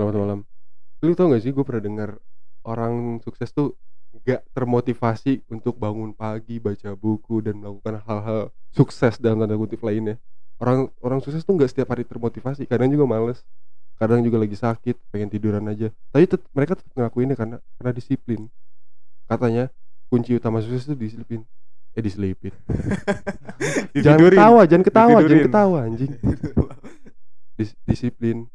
Selamat malam. Lu tau gak sih gue pernah dengar orang sukses tuh gak termotivasi untuk bangun pagi, baca buku dan melakukan hal-hal sukses dalam tanda kutip lainnya. Orang orang sukses tuh gak setiap hari termotivasi, kadang juga males, kadang juga lagi sakit, pengen tiduran aja. Tapi tet- mereka tetap ngelakuinnya karena karena disiplin. Katanya kunci utama sukses itu disiplin. Eh diselipin. jangan ketawa, jangan ketawa, jangan ketawa anjing. Dis- disiplin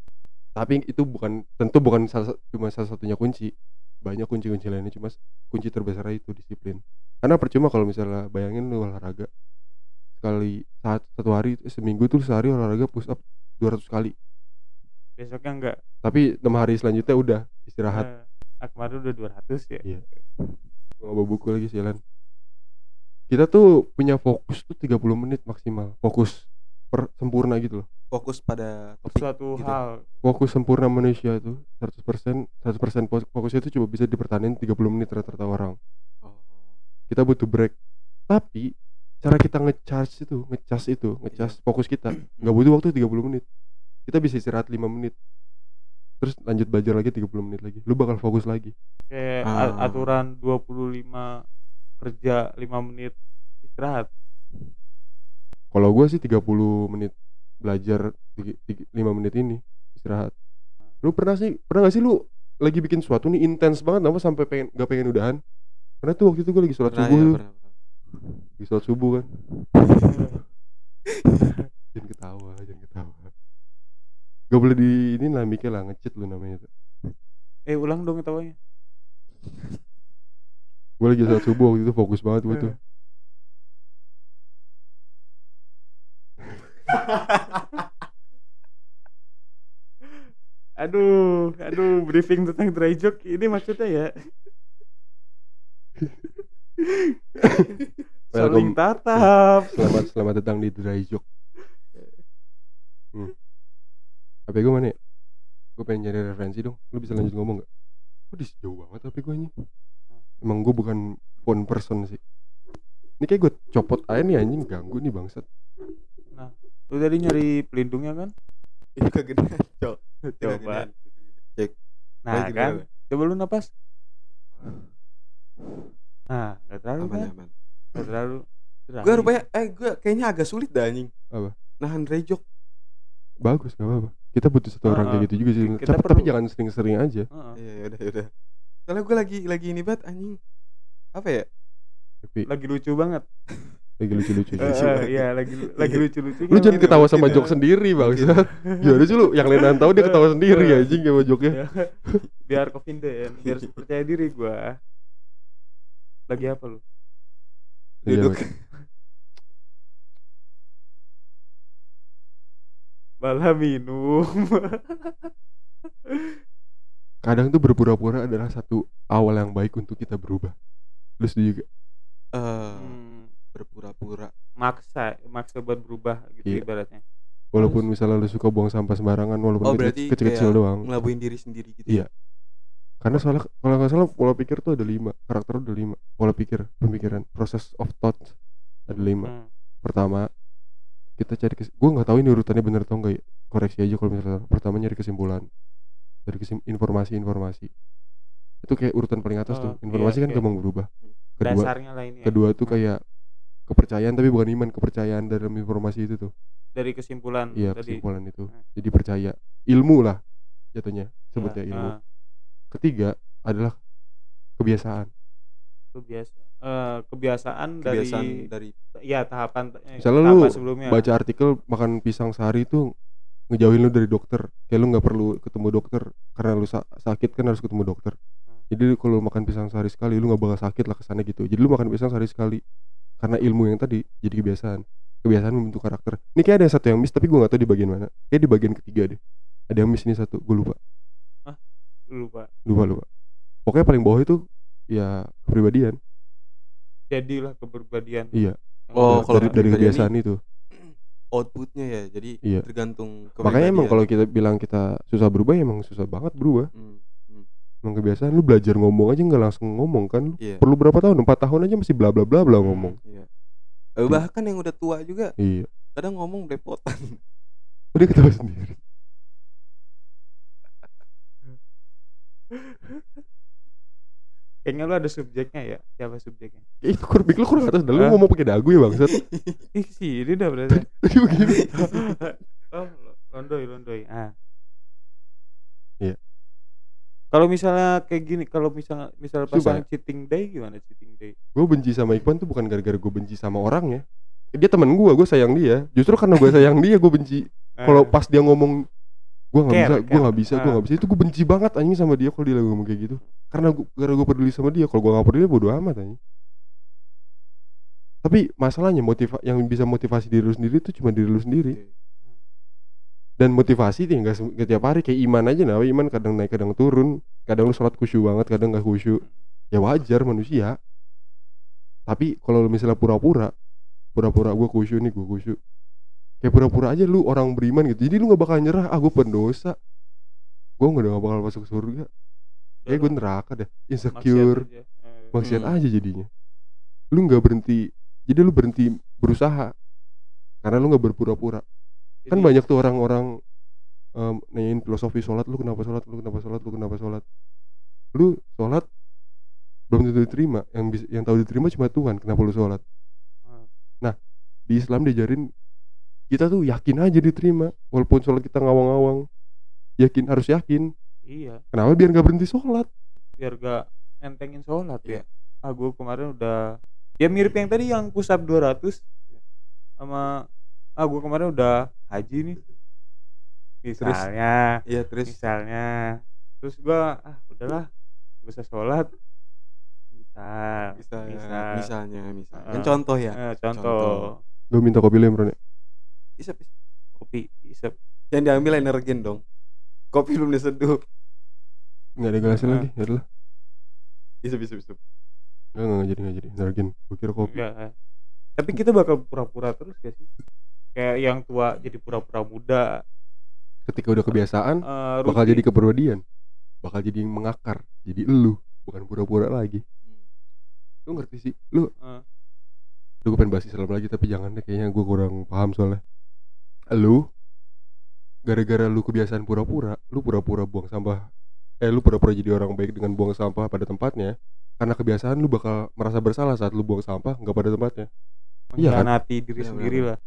tapi itu bukan tentu bukan salah, sa- cuma salah satunya kunci banyak kunci-kunci lainnya cuma kunci terbesar itu disiplin karena percuma kalau misalnya bayangin lu olahraga sekali saat satu hari eh, seminggu tuh sehari olahraga push up 200 kali Besoknya enggak. tapi enam hari selanjutnya udah istirahat Eh, ah, kemarin udah 200 ya. Iya. nggak bawa buku lagi sialan kita tuh punya fokus tuh 30 menit maksimal fokus per sempurna gitu loh fokus pada topik Suatu gitu. hal. fokus sempurna manusia tuh 100% 100% fo- fokusnya itu cuma bisa dipertahankan 30 menit rata-rata orang Oh. kita butuh break tapi cara kita ngecharge itu ngecas itu ngecas fokus kita nggak butuh waktu 30 menit kita bisa istirahat 5 menit terus lanjut belajar lagi 30 menit lagi lu bakal fokus lagi Kayak Ah. aturan 25 kerja 5 menit istirahat. Kalau gua sih 30 menit belajar 5 menit ini istirahat. Lu pernah sih pernah gak sih lu lagi bikin sesuatu nih intens banget apa sampai pengen gak pengen udahan? Karena tuh waktu itu gue lagi sholat Pernah subuh ya, tuh. pernah, pernah. lagi sholat subuh kan. Jangan ketawa jangan ketawa. Gak boleh di ini lah mikir lah ngecit lu namanya tuh. Eh ulang dong ketawanya. gue lagi sholat subuh waktu itu fokus banget gue tuh Aduh, aduh briefing tentang dry joke ini maksudnya ya. Saling tatap. selamat selamat datang di dry joke. Hmm. HP gue mana ya? Gue pengen nyari referensi dong. Lu bisa lanjut ngomong gak kok di jauh banget HP gue ini. Emang gue bukan phone person sih. Ini kayak gue copot aja nih anjing. Ganggu nih bangsat Lu tadi nyari pelindungnya kan? Itu kegedean, Cok. Coba. Cek. Nah, Lagi kan. Coba lu napas. Nah, gak terlalu Aman, kan? aman. Gak terlalu. Gue terlalu. rupanya eh gue kayaknya agak sulit dah anjing. Apa? Nahan rejok. bagus gak apa-apa kita butuh satu orang kayak gitu juga sih kita tapi, tapi perlu. jangan sering-sering aja Heeh. Iya, yaudah, yaudah. Soalnya gue lagi lagi ini banget anjing. Apa ya? tapi Lagi lucu banget. lagi lucu-lucu Eh, Lucu eh, banget. Iya, lagi lagi Iya. lucu-lucunya. lu jangan Mungkin, ketawa sama mungkin jok ya. sendiri bangsat Mungkin. gimana sih lu yang lain tahu dia ketawa sendiri Eh. anjing sama joknya Ya. biar confident, biar percaya diri gua. Lagi apa lu? Iya, Duduk. Malah minum. kadang tuh berpura-pura adalah satu awal yang baik untuk kita berubah lu setuju gak? Eh, Hmm, berpura-pura. maksa, maksa buat berubah gitu Iya. ibaratnya. walaupun misalnya lu suka buang sampah sembarangan walaupun Oh, kecil-kecil doang Ngelabuin diri sendiri gitu. Iya. karena soalnya kalau nggak salah pola pikir tuh ada lima karakter ada lima pola pikir pemikiran process of thought ada lima Hmm. pertama kita cari kes gue nggak tahu ini urutannya bener atau enggak ya koreksi aja kalau misalnya pertama nyari kesimpulan dari kesim informasi-informasi itu kayak urutan paling atas tuh Oh, iya, informasi kan oke. gampang berubah kedua Dasarnya lah ini ya. kedua tuh Hmm. kayak kepercayaan tapi bukan iman kepercayaan dalam informasi itu tuh. Dari kesimpulan iya tadi. kesimpulan itu. Hmm. jadi percaya. Ilmu lah jatuhnya. Sebutnya Iya, ilmu. ah, ketiga adalah kebiasaan. Kebiasa eh, kebiasaan, Kebiasaan dari dari ya tahapan eh, Misalnya tahapan lu sebelumnya. baca artikel makan pisang sehari itu ngejauhin lu dari dokter. Kayak lu nggak perlu ketemu dokter karena lu sa- sakit kan harus ketemu dokter. Jadi kalau lu makan pisang sehari sekali lu nggak bakal sakit lah kesannya gitu. Jadi lu makan pisang sehari sekali karena ilmu yang tadi jadi kebiasaan. Kebiasaan membentuk karakter. Ini kayak ada yang satu yang miss tapi gue nggak tahu di bagian mana. Kayak di bagian ketiga deh. Ada yang miss ini satu gue lupa. Lupa. lupa lupa. Pokoknya paling bawah itu ya kepribadian. Jadilah kepribadian. iya. Oh, Yang kalau dari, dari kebiasaan itu. Outputnya ya. Jadi Iya. tergantung makanya emang kalau kita bilang kita susah berubah emang susah banget berubah. Hmm, emang kebiasaan lu belajar ngomong aja nggak langsung ngomong kan lu Iya. perlu berapa tahun empat tahun aja masih bla bla bla bla Hmm. ngomong Iya. Eh, bahkan yang udah tua juga iya kadang ngomong belepotan. udah ketawa sendiri Kayaknya lu ada subjeknya ya? Siapa subjeknya? Ya, itu kurang lu kurang atas dah. Lu ngomong pakai dagu ya bangsat. Ih sih, ini udah berarti. Begini. oh, londoy, londoy. Ah. Iya. Kalau misalnya kayak gini, kalau misalnya misalnya Coba pasang cheating day gimana cheating day? gue benci sama Iqbal tuh bukan gara-gara gue benci sama orangnya. Dia temen gue, gue sayang dia. Justru karena gue sayang dia, gue benci. Kalau Ah. pas dia ngomong gue nggak bisa, gue nggak bisa, gue Ah. nggak bisa, itu gue benci banget anjing sama dia kalau dia lagi ngomong kayak gitu. Karena gue, karena gue peduli sama dia. Kalau gue nggak peduli, bodo amat anjing. Tapi masalahnya motiva yang bisa motivasi diri lu sendiri itu cuma diri lu sendiri. Dan motivasi nggak se- nggak tiap hari kayak iman aja nah iman kadang naik kadang turun. Kadang lu sholat khusyuk banget, kadang nggak khusyuk. Ya wajar manusia. Tapi kalau lu misalnya pura-pura, pura-pura gue khusyuk nih, gue khusyuk. Kayak pura-pura aja lu orang beriman gitu. Jadi lu nggak bakal nyerah, ah gue pendosa. Gue nggak gak bakal masuk surga. Kayak gue neraka deh. Insecure, Maksiat aja. Eh, maksiat Hmm. aja jadinya. Lu nggak berhenti, jadi lu berhenti berusaha. Karena lu nggak berpura-pura. Kan banyak tuh orang-orang em, nanyain filosofi sholat, lu kenapa sholat, lu kenapa sholat, lu kenapa sholat. Lu sholat belum tentu diterima. Yang bisa, yang tahu diterima cuma Tuhan. Kenapa lu sholat? Ah. di Islam diajarin kita tuh yakin aja diterima walaupun sholat kita ngawang-ngawang yakin harus yakin Iya, kenapa biar nggak berhenti sholat biar gak entengin sholat Iya. ya. Ah, gue kemarin udah ya mirip yang tadi yang pusat 200 sama ah gue kemarin udah haji nih. Misalnya, Iya terus misalnya. terus gua ah udahlah gak usah sholat. Misal bisa misal. misalnya misalnya kan contoh ya? Eh, contoh, Contoh. gue minta kopi lu ya Bro, nih. bisa bisa kopi isep. Yang diambil energen dong. Kopi belum diseduh. Nggak ada gelasnya Ah. lagi ya udah bisa bisa bisa nggak nggak jadi nggak jadi nargin gue kira kopi. Ya tapi kita bakal pura-pura terus gak sih kayak yang tua jadi pura-pura muda. Ketika udah kebiasaan eh, bakal jadi kepribadian. Bakal jadi yang mengakar jadi elu bukan pura-pura lagi. Lu ngerti sih? Lu Eh. lu gue pengen bahas Islam lagi tapi jangan deh kayaknya gue kurang paham soalnya. Lu gara-gara lu kebiasaan pura-pura lu pura-pura buang sampah eh lu pura-pura jadi orang baik dengan buang sampah pada tempatnya karena kebiasaan lu bakal merasa bersalah saat lu buang sampah nggak pada tempatnya. Iya kan? mengkhianati diri Iya, sendiri lah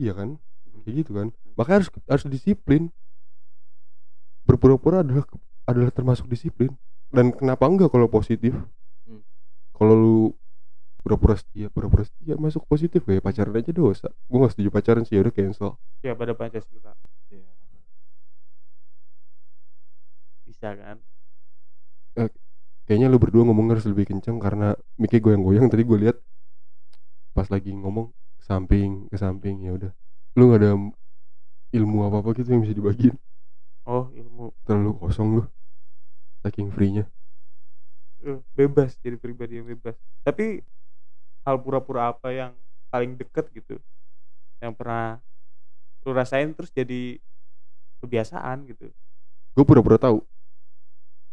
iya kan? Kayak gitu kan. Makanya harus harus disiplin. Berpura-pura adalah adalah termasuk disiplin. Dan kenapa enggak kalau positif? Hmm. kalau lu pura-pura setia pura-pura setia masuk positif kayak pacaran aja dosa. Gue gak setuju pacaran sih ya udah cancel. Ya pada pancasila. Iya. bisa kan? Kayaknya lu berdua ngomong harus lebih kencang karena mikir goyang-goyang. Tadi gue lihat pas lagi ngomong ke samping ke samping ya udah. Lu nggak ada ilmu apa apa gitu yang bisa dibagiin? Oh ilmu. Terlalu kosong lu. Saking free-nya. Eh, bebas jadi pribadi yang bebas. Tapi hal pura-pura apa yang paling deket gitu yang pernah lu rasain terus jadi kebiasaan gitu? Gue pura-pura tahu.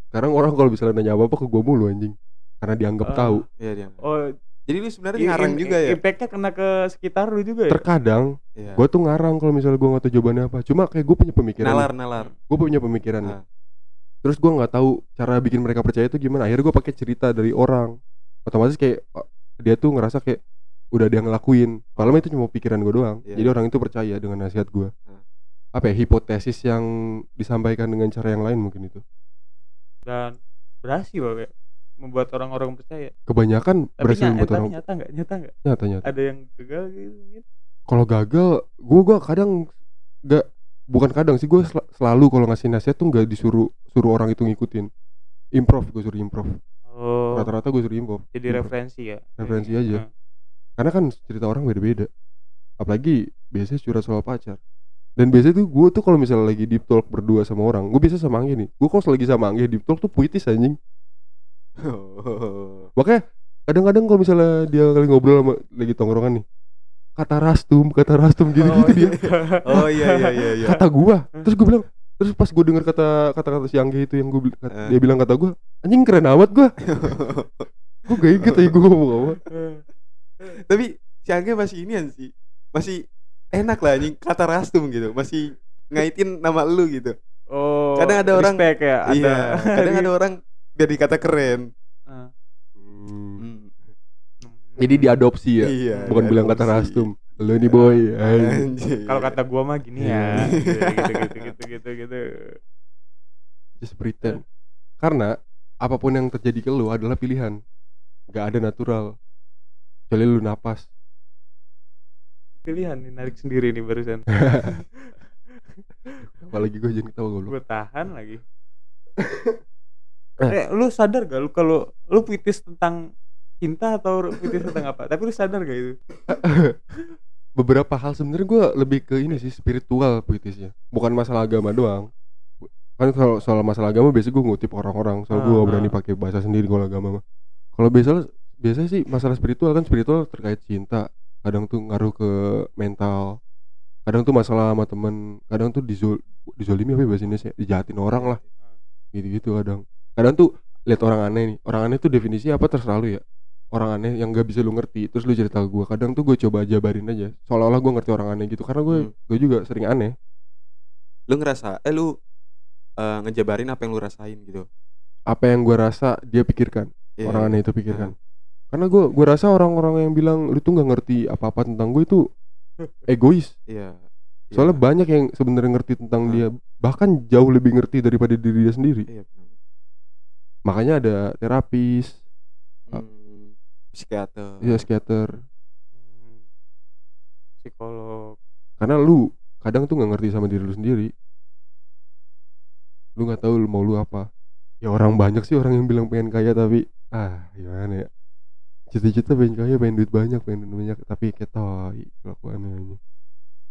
Sekarang orang kalau misalnya nanya apa apa ke gue mulu anjing. Karena dianggap Ah. tahu. Iya dia oh jadi lu sebenarnya i- ngarang juga ya? impactnya kena ke sekitar lu juga ya? Terkadang Iya. gue tuh ngarang kalau misalnya gue nggak tahu jawabannya apa. Cuma kayak gue punya pemikiran nalar nalar. Gue punya pemikiran nih. Ah. terus gue nggak tahu cara bikin mereka percaya itu gimana. Akhirnya gue pakai cerita dari orang. Otomatis kayak oh, dia tuh ngerasa kayak udah dia ngelakuin. Padahal itu cuma pikiran gue doang. Iya. jadi orang itu percaya dengan nasihat gue Ah. apa ya hipotesis yang disampaikan dengan cara yang lain mungkin itu. Dan berhasil kayak membuat orang-orang percaya. Kebanyakan tapi, berhasil ny- membuat tapi orang nyata nggak? Nyata nggak? Nyata nyata. Ada yang gagal gitu kalau gagal gue gua kadang nggak bukan kadang sih gue selalu kalau ngasih nasihat tuh nggak disuruh suruh orang itu ngikutin. Improv gue suruh improv oh. Rata-rata gue suruh improv jadi Improv. referensi ya? Referensi aja. Nah, karena kan cerita orang beda-beda. Apalagi biasanya curhat soal pacar. Dan biasanya tuh gue tuh kalau misalnya lagi deep talk berdua sama orang gue biasa sama Anggi nih. Gue kalau lagi sama Anggi deep talk tuh puitis anjing makanya kadang-kadang kalau misalnya dia kali ngobrol sama lagi tongkrongan nih kata rastum kata rastum gitu gitu oh, dia iya. oh iya iya iya iya kata gua terus gue bilang terus pas gue denger kata kata kata si Anggi itu yang gue Eh. dia bilang kata gua anjing keren amat gua gue gak inget aja gue ngomong apa tapi si Angge masih inian sih masih enak lah anjing kata rastum gitu masih ngaitin nama lu gitu Oh, Kadang ada orang- respect ya, ada. Iya, kadang ada orang jadi kata keren. Ah. Hmm. Jadi diadopsi ya. Iya. Bukan bilang kata diadopsi. rastum. Lo nih boy. Kalau kata gua mah gini ya. Iya. gitu, gitu, gitu, gitu, gitu, gitu. Just pretend. Karena apa pun yang terjadi ke lu adalah pilihan. Gak ada natural. Kecuali lu napas. Pilihan nih narik sendiri nih barusan. Apalagi gue jangan ketawa. Gue tahan lagi. eh, lu sadar gak lu kalau lu puitis tentang cinta atau puitis tentang apa? Tapi lu sadar gak itu? Beberapa hal sebenarnya gue lebih ke ini sih spiritual puitisnya. Bukan masalah agama doang. Kan kalau soal masalah agama biasanya gue ngutip orang-orang. Soal gue Ah, gak berani ah. pakai bahasa sendiri kalau agama mah. Kalau biasa biasanya sih masalah spiritual kan spiritual terkait cinta. Kadang tuh ngaruh ke mental. Kadang tuh masalah sama temen. Kadang tuh dizol dizolimi apa ya bahasa Indonesia? Dijahatin orang lah. gitu-gitu kadang kadang tuh lihat orang aneh nih orang aneh tuh definisi apa terserah lu ya orang aneh yang gak bisa lu ngerti terus lu cerita ke gue kadang tuh gue coba jabarin aja seolah-olah gue ngerti orang aneh gitu karena gue Hmm. gue juga sering aneh Lu ngerasa eh lu eh, ngejabarin apa yang lu rasain gitu. apa yang gue rasa dia pikirkan Iya. orang aneh itu pikirkan karena gue gue rasa orang-orang yang bilang lu tuh nggak ngerti apa-apa tentang gue itu egois Iya. soalnya Iya. banyak yang sebenarnya ngerti tentang dia bahkan jauh lebih ngerti daripada diri dia sendiri Iya. Makanya ada terapis Hmm. Psikiater. ya psikiater Hmm. Psikolog. karena lu kadang tuh nggak ngerti sama diri lu sendiri lu nggak tahu lu mau lu apa ya orang banyak sih orang yang bilang pengen kaya tapi ah gimana ya cita-cita pengen kaya pengen duit banyak pengen duit banyak tapi tai kelakuannya ini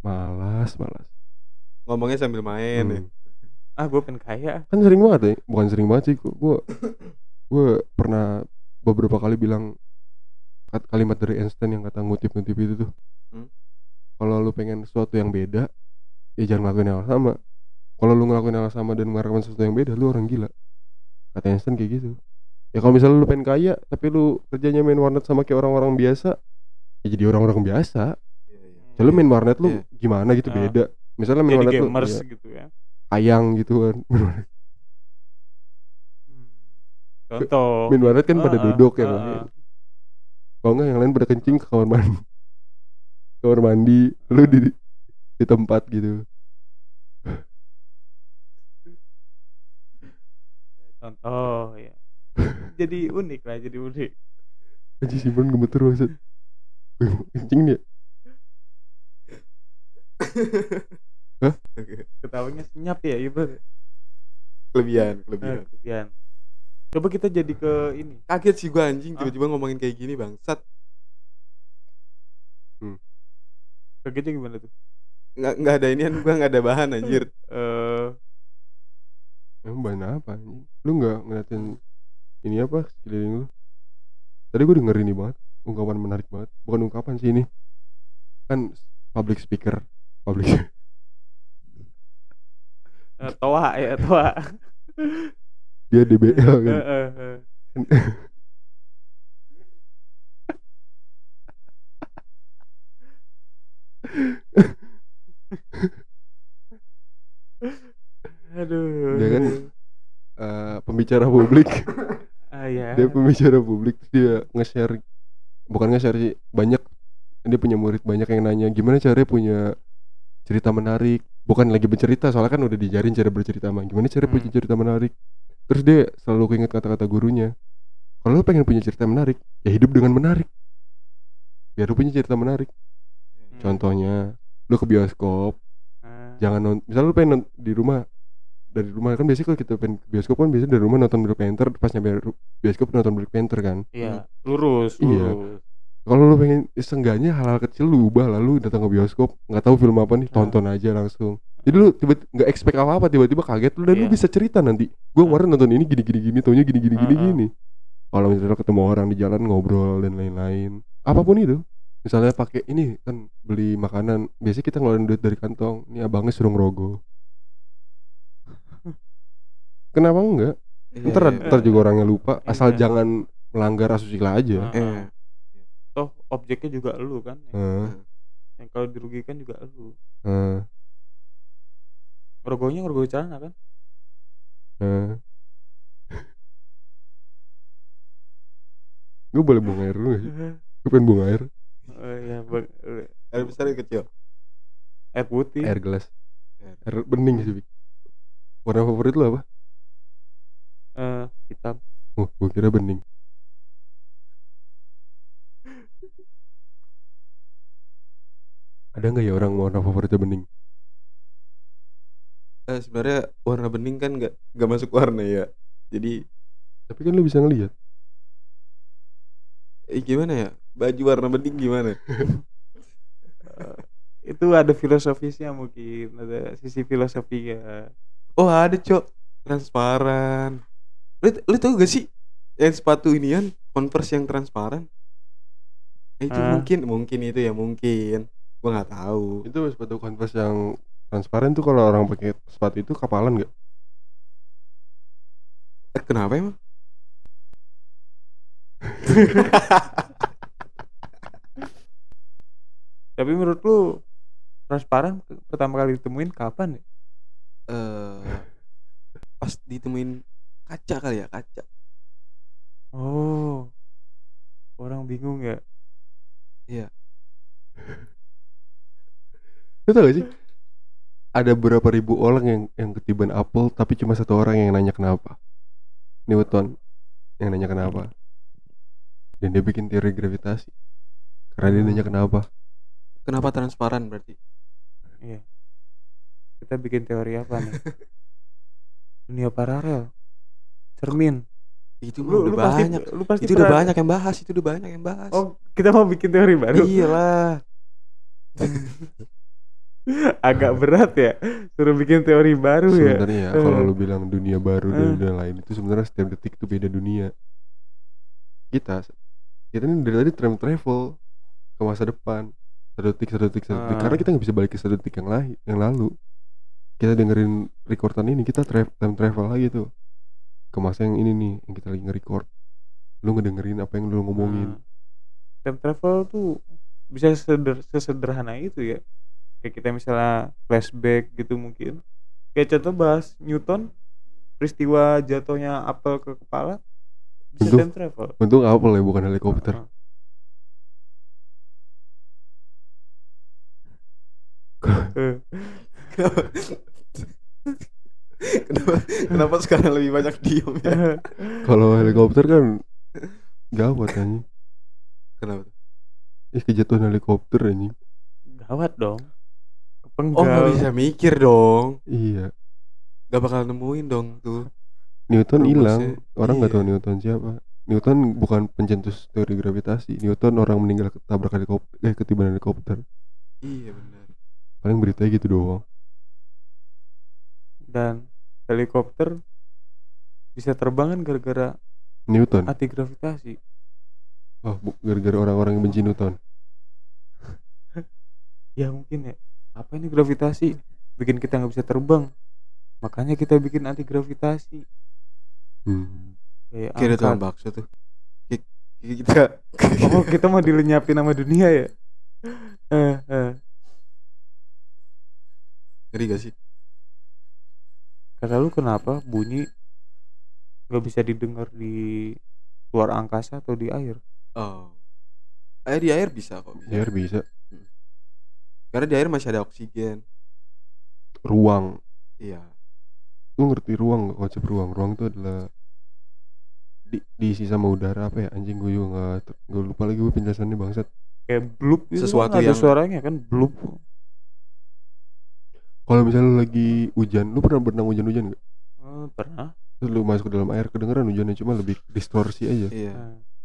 malas malas Ngomongnya sambil main ya. Ah, gue pengen kaya. kan sering banget ya bukan sering banget sih gue gue pernah beberapa kali bilang kalimat dari Einstein yang kata ngutip-ngutip itu tuh Hmm. kalau lu pengen sesuatu yang beda ya jangan ngelakuin yang sama kalau lu ngelakuin yang sama dan mengharapkan sesuatu yang beda lu orang gila kata Einstein kayak gitu ya kalau misalnya lu pengen kaya tapi lu kerjanya main warnet sama kayak orang-orang biasa ya jadi orang-orang biasa Iya, iya. Lu main warnet lu Iya. gimana gitu Ah. beda misalnya main Jadi warnet lu gamers ya, gitu ya. Ayang gitu kan Hmm. Contoh. main warnet kan pada Ah, ah, duduk ya ah, kan ah. kalau enggak yang lain pada kencing ke kamar mandi kamar mandi lu di di tempat gitu Contoh ya. jadi unik lah, jadi unik. aja simpen gemeter maksud kencing dia Ketawanya senyap ya, Ibu. Kelebihan, Nah, kelebihan. kelebihan. Coba kita jadi ke ini. Kaget sih gua anjing Ah. tiba-tiba ngomongin kayak gini bangsat. Kagetnya gimana tuh? Nggak nggak ada inian gua nggak ada bahan anjir. Eh, emang banyak apa anjing? lu nggak ngeliatin ini apa sekeliling lu tadi gue denger ini banget ungkapan menarik banget bukan ungkapan sih ini kan public speaker public eh, toa ya, toa. dia DBL Eh, kan eh, eh. Aduh. dia kan eh, pembicara publik Ah ya. dia pembicara publik dia nge-share bukan nge-share sih banyak dia punya murid banyak yang nanya gimana caranya punya cerita menarik bukan lagi bercerita soalnya kan udah dijarin cara bercerita mah gimana cara punya Hmm. cerita menarik terus dia selalu keinget kata-kata gurunya kalau lu pengen punya cerita menarik ya hidup dengan menarik biar lu punya cerita menarik Hmm. contohnya lu ke bioskop Ah. jangan nonton misalnya lu pengen di rumah dari rumah kan biasanya kalau kita pengen ke bioskop kan biasanya dari rumah nonton Black Panther pas nyampe bioskop nonton Black Panther kan Iya, lurus, Iya. Kalau lu pengen ya seenggaknya hal-hal kecil lu ubah lalu datang ke bioskop nggak tahu film apa nih Ah. tonton aja langsung jadi lu tiba nggak expect apa apa tiba-tiba kaget lu dan lu Iya. bisa cerita nanti gua Ah. kemarin nonton ini gini gini gini taunya gini gini gini Ah, ah. gini kalau misalnya ketemu orang di jalan ngobrol dan lain-lain apa pun itu misalnya pakai ini kan beli makanan biasanya kita ngeluarin duit dari kantong ini abangnya suruh ngerogoh kenapa enggak Iya, ntar iya. ntar juga orangnya lupa asal Iya. jangan melanggar asusila aja. Eh, Toh objeknya juga lu kan. Heeh, Yang kalau dirugikan juga lu. heeh. Rogonya rogo celana kan? Eh. gue boleh buang air dulu? Gue pengen buang air Oh iya, bang. Air besar air kecil. Air putih. Air gelas Air. Air bening sih Bik. Warna favorit lu apa? Eh, hitam. Oh gue kira bening Ada nggak ya orang warna favoritnya bening? Eh, sebenarnya warna bening kan nggak nggak masuk warna ya. Jadi Tapi kan lu bisa ngeliat eh, gimana ya? Baju warna bening gimana? Itu ada filosofisnya mungkin, ada sisi filosofi ya. Oh ada cok transparan. Lu, lu tau gak sih yang sepatu inian Converse yang transparan? Eh, itu Ah. mungkin mungkin itu ya mungkin. Gua nggak tahu. Itu sepatu Converse yang transparan tuh kalau orang pakai sepatu itu kapalan nggak? Eh, kenapa emang? Tapi menurut lu transparan pertama kali ditemuin kapan ya? Eh pas ditemuin kaca kali ya kaca. Oh. Orang bingung ya. Lu tau gak sih? Ada berapa ribu orang yang yang ketiban apel tapi cuma satu orang yang nanya kenapa. Newton yang nanya kenapa. Dan dia bikin teori gravitasi. Karena dia nanya kenapa. Kenapa transparan berarti? Iya. Kita bikin teori apa nih? Dunia paralel. Cermin. Itu mah udah pasti- banyak. lu pasti Itu udah pernah- banyak yang bahas, itu udah banyak yang bahas. Oh, kita mau bikin teori baru. Iyalah. Agak berat ya. Suruh bikin teori baru ya. Sebenarnya ya, kalau lu bilang dunia baru dan Eh. dunia lain itu sebenarnya setiap detik itu beda dunia. Kita kita ini dari tadi time travel ke masa depan. Satu detik, satu detik, satu detik. Ah. Karena kita nggak bisa balik ke satu detik yang lain, yang lalu. Kita dengerin recordan ini, kita tra- time travel lagi tuh ke masa yang ini nih, yang kita lagi nge-record. Lu ngedengerin apa yang lu ngomongin. Hmm. Time travel tuh bisa seder- sesederhana itu ya. Kayak kita misalnya flashback gitu mungkin. Kayak contoh bahas Newton peristiwa jatuhnya apel ke kepala bisa Untung- time travel. Untung apel ya, bukan helikopter. Kenapa? kenapa? Kenapa sekarang lebih banyak diem ya? Kalau helikopter kan gawat anjing. Kenapa? Ih kejatuhan helikopter anjing. Gawat dong. Oh nggak Kepenggal. bisa mikir dong. Iya. Gak bakal nemuin dong tuh. Newton hilang orang nggak tahu iya. Newton siapa Newton bukan pencetus teori gravitasi Newton orang meninggal ketabrak helikopter eh ketiban helikopter Iya benar. paling beritanya gitu doang Dan helikopter bisa terbang kan gara-gara Newton anti gravitasi. oh gara-gara orang-orang yang benci Newton Ya mungkin ya. Apa ini gravitasi? Bikin kita nggak bisa terbang. Makanya kita bikin anti gravitasi. hmm. Kayak tukang angkat. bakso tuh. Kita. Oh kita mau dilenyapin sama dunia ya? Eh, eh. Ngeri gak sih? Kata lu kenapa bunyi nggak bisa didengar di luar angkasa atau di air? Oh. Eh di air bisa kok. Bisa. biar bisa Karena di air masih ada oksigen. ruang Iya. lu ngerti ruang nggak konsep ruang ruang itu adalah di, diisi sama udara apa ya anjing gue juga nggak gue lupa lagi gue penjelasannya bangsat Kayak blub gitu Sesuatu kan ada yang- suaranya kan blub. kalau misalnya lu lagi hujan lu pernah berenang hujan-hujan nggak Eh, pernah. terus lu masuk ke dalam air kedengeran hujannya cuma lebih distorsi aja Iya.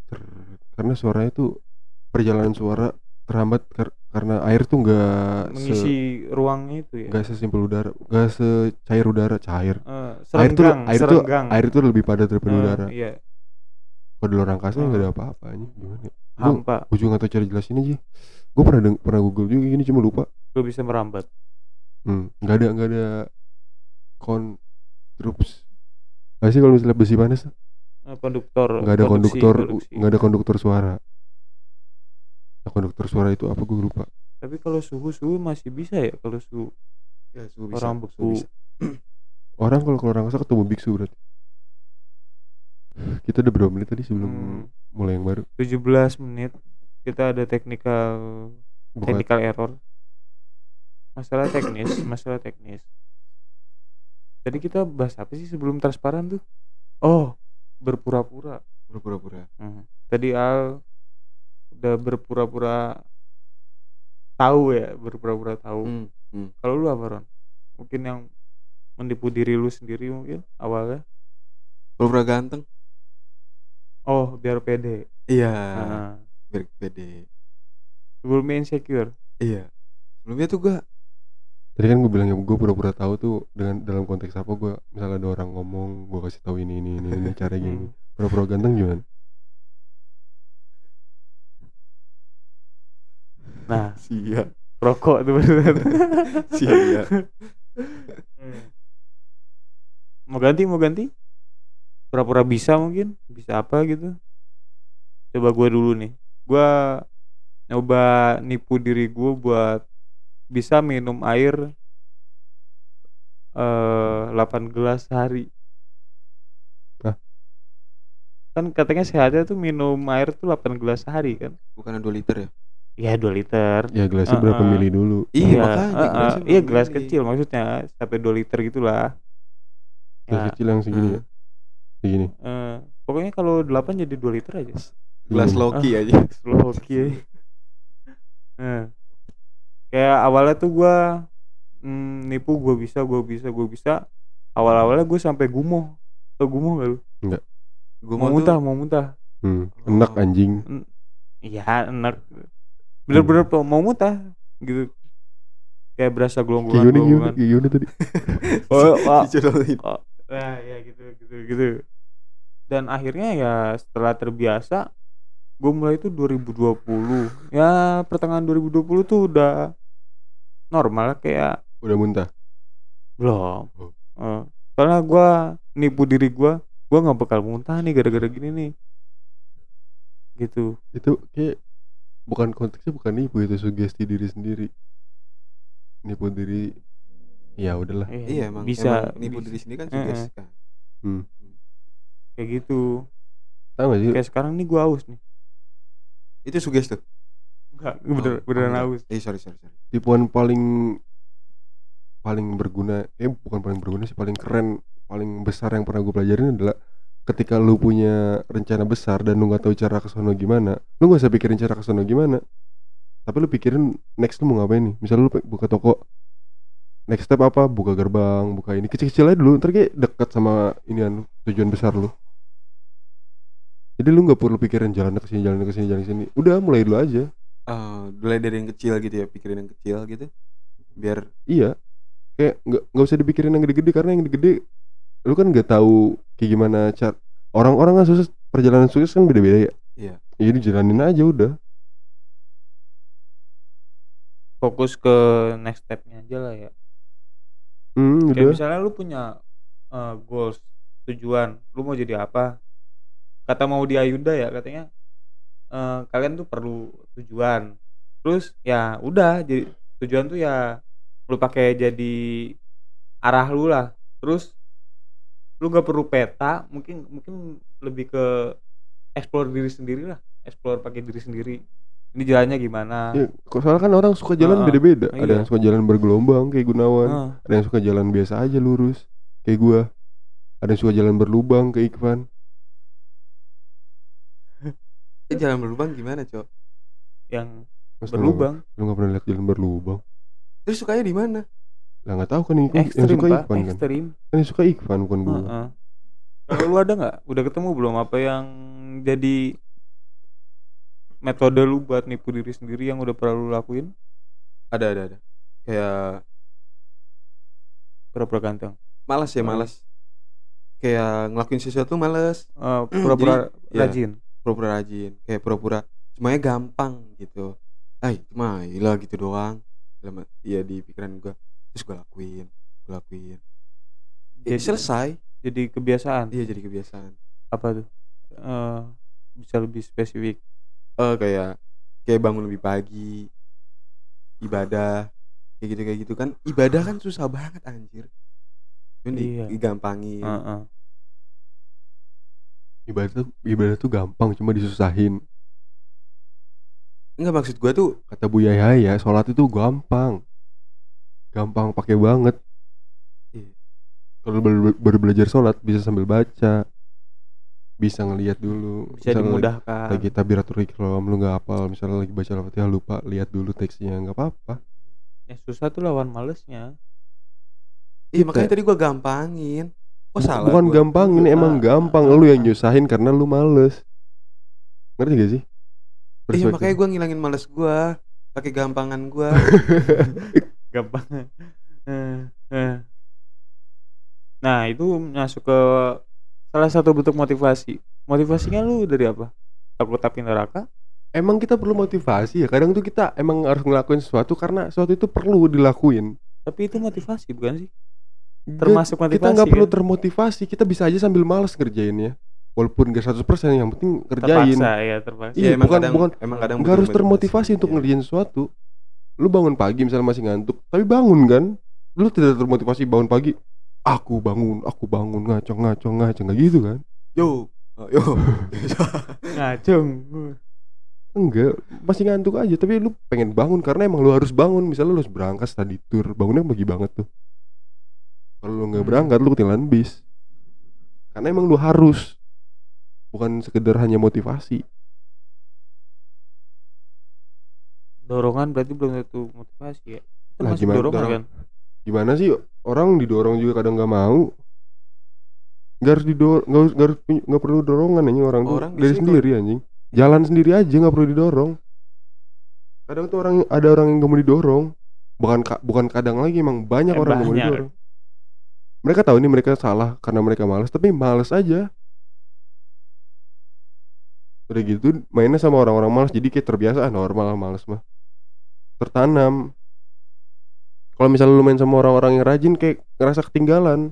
Ter- karena suaranya tuh perjalanan suara terhambat kar- karena air tuh nggak se mengisi ruangnya itu ya. nggak sesimpel udara nggak secair udara cair Eh, air tuh serenggang, air tuh air tuh lebih padat daripada Eh, udara Iya, kalau di luar angkasa Hmm. nggak ada apa-apa anjing gimana ya? Gua- hampa. gue juga nggak tahu cara jelasin aja gue pernah deng- pernah google juga gini cuma lupa Gue bisa merambat. hmm, nggak ada nggak ada konstrups nggak sih kalau misalnya besi panas? Eh, konduktor. nggak ada produksi, konduktor nggak ada konduktor suara nah, konduktor suara itu apa? Gue lupa. Tapi kalau suhu suhu masih bisa ya? Kalau suhu Ya, suhu bisa. orang beku bisa. orang kalau keluar angkasa ketemu biksu berarti. Kita udah berapa menit tadi sebelum Hmm, mulai yang baru? 17 menit. Kita ada technical Bukan technical error. Masalah teknis masalah teknis. Tadi kita bahas apa sih sebelum transparan tuh? Oh berpura-pura. Berpura-pura. Hmm. tadi Al udah berpura-pura tahu ya berpura-pura tahu. Hmm. hmm. kalau lu apa Ron? Mungkin yang menipu diri lu sendiri mungkin awalnya? Pura-pura ganteng. Oh biar pede. Iya Nah, biar pede. Sebelumnya insecure iya. Sebelumnya tuh gua tadi kan gue bilang ya gue pura-pura tahu tuh dengan dalam konteks apa gue misalnya ada orang ngomong gue kasih tahu ini ini ini, ini cara gini. Hmm. pura-pura ganteng gimana nah sia. rokok tuh beneran sia iya. Hmm. mau ganti mau ganti. Pura-pura bisa mungkin bisa apa gitu. Coba gua dulu nih. Gua nyoba nipu diri gua buat bisa minum air eh 8 gelas sehari. Hah? kan katanya sehatnya tuh minum air tuh 8 gelas sehari kan? Bukan 2 liter ya ya 2 liter. Ya gelasnya berapa Uh-uh. mili dulu? Iya Iya, makanya eh, gelasnya iya gelas beli. kecil maksudnya sampai 2 liter gitulah. Gelas Ya, kecil yang segini ya? Segini? Eh, pokoknya kalau 8 jadi 2 liter aja. Gelas Hmm. Loki Ah. aja. slow oke Eh, kayak awalnya tuh gua mm, nipu gua bisa gua bisa gua bisa. Awal-awalnya gue sampai gumoh. Tau gumoh gak lu? Gua mau mau muntah tuh mau muntah. Hmm. enak Oh. anjing. Iya enak bener-bener tuh mau muntah gitu. Kayak berasa gelonggongan gelonggongan kayak gimana tadi. Oh, oh, dicodohin oh, ya, ya gitu gitu gitu. Dan akhirnya ya setelah terbiasa gue mulai itu 2020 ya pertengahan 2020 tuh udah normal kayak udah muntah? Belum. Oh. Eh, soalnya gue nipu diri gue gue nggak bakal muntah nih gara-gara gini nih. Gitu. Itu kayak bukan konteksnya bukan nipu itu sugesti diri sendiri. Nipu diri ya udahlah. Eh, iya emang bisa emang nipu bisa. diri sendiri kan Eh, juga eh. kan. Hmm. kayak gitu. Tahu gak sih? Kayak sekarang nih gue aus nih. Itu suges tuh? Enggak bener Oh, beneran enggak. aus eh sorry sorry sorry. Tipuan paling paling berguna eh bukan paling berguna sih paling keren paling besar yang pernah gue pelajarin adalah ketika lu punya rencana besar dan lu nggak tahu cara ke sono gimana lu gak usah pikirin cara ke sono gimana. Tapi lu pikirin next lu mau ngapain nih? Misalnya lu buka toko. Next step apa? Buka gerbang buka ini. Kecil-kecil aja dulu ntar kayak deket sama inian tujuan besar lu. Jadi lu nggak perlu pikirin jalan ke sini jalan ke sini jalan ke sini. Udah mulai dulu aja. Oh, mulai dari yang kecil gitu ya pikirin yang kecil gitu biar Iya. Kayak nggak nggak usah dipikirin yang gede-gede karena yang gede lu kan nggak tahu kayak gimana cara orang-orang kan sukses perjalanan sukses kan beda-beda ya. Iya. Ya dijalanin aja udah. fokus ke next stepnya aja lah ya Hmm, kayak udah. misalnya lu punya eh, goals tujuan lu mau jadi apa kata mau di Ayunda ya katanya eh, kalian tuh perlu tujuan terus ya udah jadi tujuan tuh ya lu pakai jadi arah lu lah terus lu gak perlu peta mungkin mungkin lebih ke explore diri sendiri lah explore pakai diri sendiri ini jalannya gimana Ya, soalnya kan orang suka jalan beda-beda. Ada iya. yang suka jalan bergelombang kayak Gunawan, Ah, ada yang suka jalan biasa aja lurus kayak gua. Ada yang suka jalan berlubang kayak Ikvan. eh, jalan berlubang gimana cok yang Masa lu berlubang nggak- Lu nggak pernah lihat jalan berlubang? terus sukanya di mana Lah nggak tahu kan Ikvan, yang ekstrim suka pak Ikvan kan. ekstrim Kan yang suka Ikvan bukan gua. Heeh. Kalau lu ada nggak? Udah ketemu belum apa yang jadi metode lu buat nipu diri sendiri yang udah pernah lu lakuin? ada ada ada kayak Pura-pura ganteng. malas ya malas kayak ngelakuin sesuatu malas Eh, pura-pura Jadi, ya. rajin. pura-pura rajin kayak pura-pura semuanya gampang gitu ay cuma lah gitu doang iya di pikiran gua terus gua lakuin gua lakuin ya, Jadi- selesai Jadi kebiasaan. iya jadi kebiasaan Apa tuh? Eh, bisa lebih spesifik. eh kayak kayak bangun lebih pagi ibadah kayak gitu kayak gitu kan ibadah kan susah banget anjir di- Iya. digampangin Heeh. ibadah tuh ibadah tuh gampang cuma disusahin enggak maksud gua tuh kata Bu Yaya ya sholat itu gampang gampang pakai banget. Iya. kalau baru, baru belajar sholat bisa sambil baca. Bisa ngelihat dulu. Bisa Misalnya dimudahkan. lagi tabiratul ikram lu nggak hafal. Misalnya lagi baca al-fatihah lupa lihat dulu teksnya. Nggak apa-apa. Yang susah tuh lawan malesnya. Iya makanya tadi gua gampangin. Oh salah bukan gua. gampang ini emang gampang. Ah, lu yang ah. nyusahin karena lu males. Ngerti gak sih? Iya Perspektif. makanya gua ngilangin males gua. Pakai gampangan gua gampang Eh, eh. nah itu masuk ke salah satu bentuk motivasi. Motivasinya lu dari apa? Takut tapi neraka? Emang kita perlu motivasi ya? Kadang tuh kita emang harus ngelakuin sesuatu karena sesuatu itu perlu dilakuin. Tapi itu motivasi bukan sih? Termasuk motivasi kita nggak perlu kan? termotivasi. Kita bisa aja sambil males ngerjainnya walaupun gak 100% yang penting kerjain terpaksa ya terpaksa. Iya, emang bukan- kadang, bukan- emang kadang nggak harus termotivasi untuk Iya. ngerjain sesuatu lu bangun pagi misalnya masih ngantuk tapi bangun kan? Lu tidak termotivasi bangun pagi. Aku bangun aku bangun ngaco ngaco ngaco nggak gitu kan? Yo Oh, yo. Ngacung enggak masih ngantuk aja tapi lu pengen bangun karena emang lu harus bangun. Misalnya lu harus berangkat study tour bangunnya pagi banget tuh. Kalau lu nggak Hmm. berangkat lu ketinggalan bis. Karena emang lu harus bukan sekedar hanya motivasi dorongan berarti belum tentu motivasi ya? Itu gimana dorongan dorong- kan? Gimana sih? Orang didorong juga kadang nggak mau. Nggak harus didorong nggak harus nggak harus punya- nggak perlu dorongan anjing orang, tuh. Orang dari biasanya sendiri anjing. Jalan sendiri aja nggak perlu didorong. Kadang tuh orang ada orang yang nggak mau didorong. Bukan ka- bukan kadang lagi emang banyak Eh, orang yang nggak mau banyak. didorong. Mereka tahu ini mereka salah karena mereka malas tapi malas aja. Udah gitu mainnya sama orang-orang malas jadi kayak terbiasa normal malas mah tertanam. Kalau misalnya lu main sama orang-orang yang rajin kayak ngerasa ketinggalan.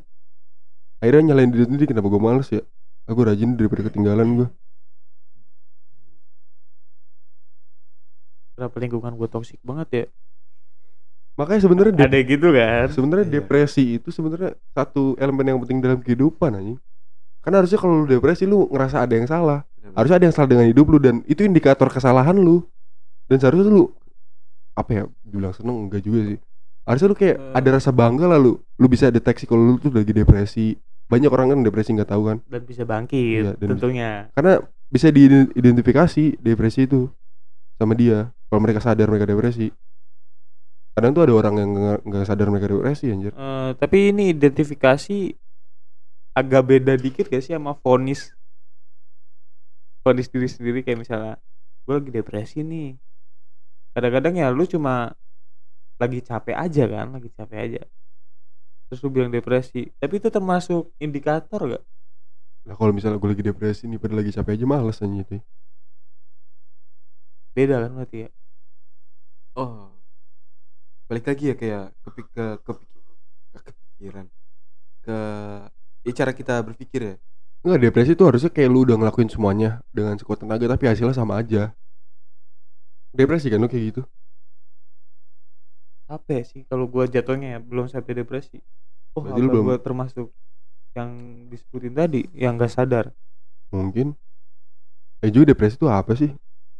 Akhirnya nyalain diri sendiri kenapa gue males ya? Aku rajin daripada ketinggalan gue berapa lingkungan gue toksik banget ya? Makanya sebenarnya ada gitu kan? sebenarnya Iya. depresi itu sebenarnya satu elemen yang penting dalam kehidupan anjing. Karena harusnya kalau lu depresi lu ngerasa ada yang salah. Harusnya ada yang salah dengan hidup lu dan itu indikator kesalahan lu. Dan seharusnya lu apa ya bilang seneng enggak juga sih. Harusnya lu kayak Eh. ada rasa bangga lah lu. Lu bisa deteksi kalau lu tuh lagi depresi. Banyak orang kan depresi nggak tahu kan? Dan bisa bangkit Iya, dan tentunya. Karena bisa diidentifikasi depresi itu sama dia. Kalau mereka sadar mereka depresi. Kadang tuh ada orang yang nggak sadar mereka depresi anjir. Eh, tapi ini identifikasi agak beda dikit gak sih sama vonis? Vonis diri sendiri kayak misalnya gue lagi depresi nih kadang-kadang ya lu cuma lagi capek aja kan lagi capek aja. Terus lu bilang depresi tapi itu termasuk indikator gak Nah kalau misalnya gue lagi depresi nih pada lagi capek aja males aja itu beda kan berarti ya? Oh. Balik lagi ya kayak kepik ke kepik- ke kepikiran. Ke ya cara kita berpikir ya. Enggak depresi tuh harusnya kayak lu udah ngelakuin semuanya dengan sekuat tenaga tapi hasilnya sama aja Depresi kan lu kayak gitu? Capek sih kalau gua jatuhnya ya belum sampai depresi. Oh Berarti apa lu belum- gua termasuk yang disebutin tadi yang gak sadar? Mungkin. Eh juga depresi tuh apa sih?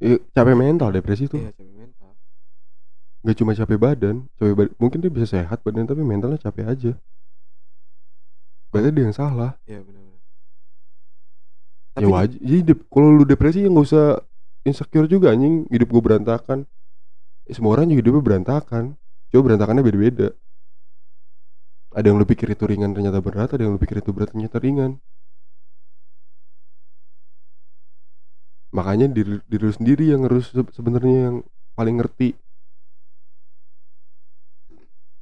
Eh, capek mental depresi tuh. Iya capek mental. Gak cuma capek badan capek bad- Mungkin dia bisa sehat badan tapi mentalnya capek aja. Berarti dia yang salah. Iya benar-benar. Ya wajib Jadi kalau lu depresi ya nggak usah insecure juga anjing. Hidup gue berantakan. Ya, Semua orang juga hidupnya berantakan. Coba berantakannya beda-beda. Ada yang lu pikir itu ringan ternyata berat. Ada yang lu pikir itu berat ternyata ringan. Makanya diri, diri lu sendiri yang harus se- sebenarnya yang paling ngerti.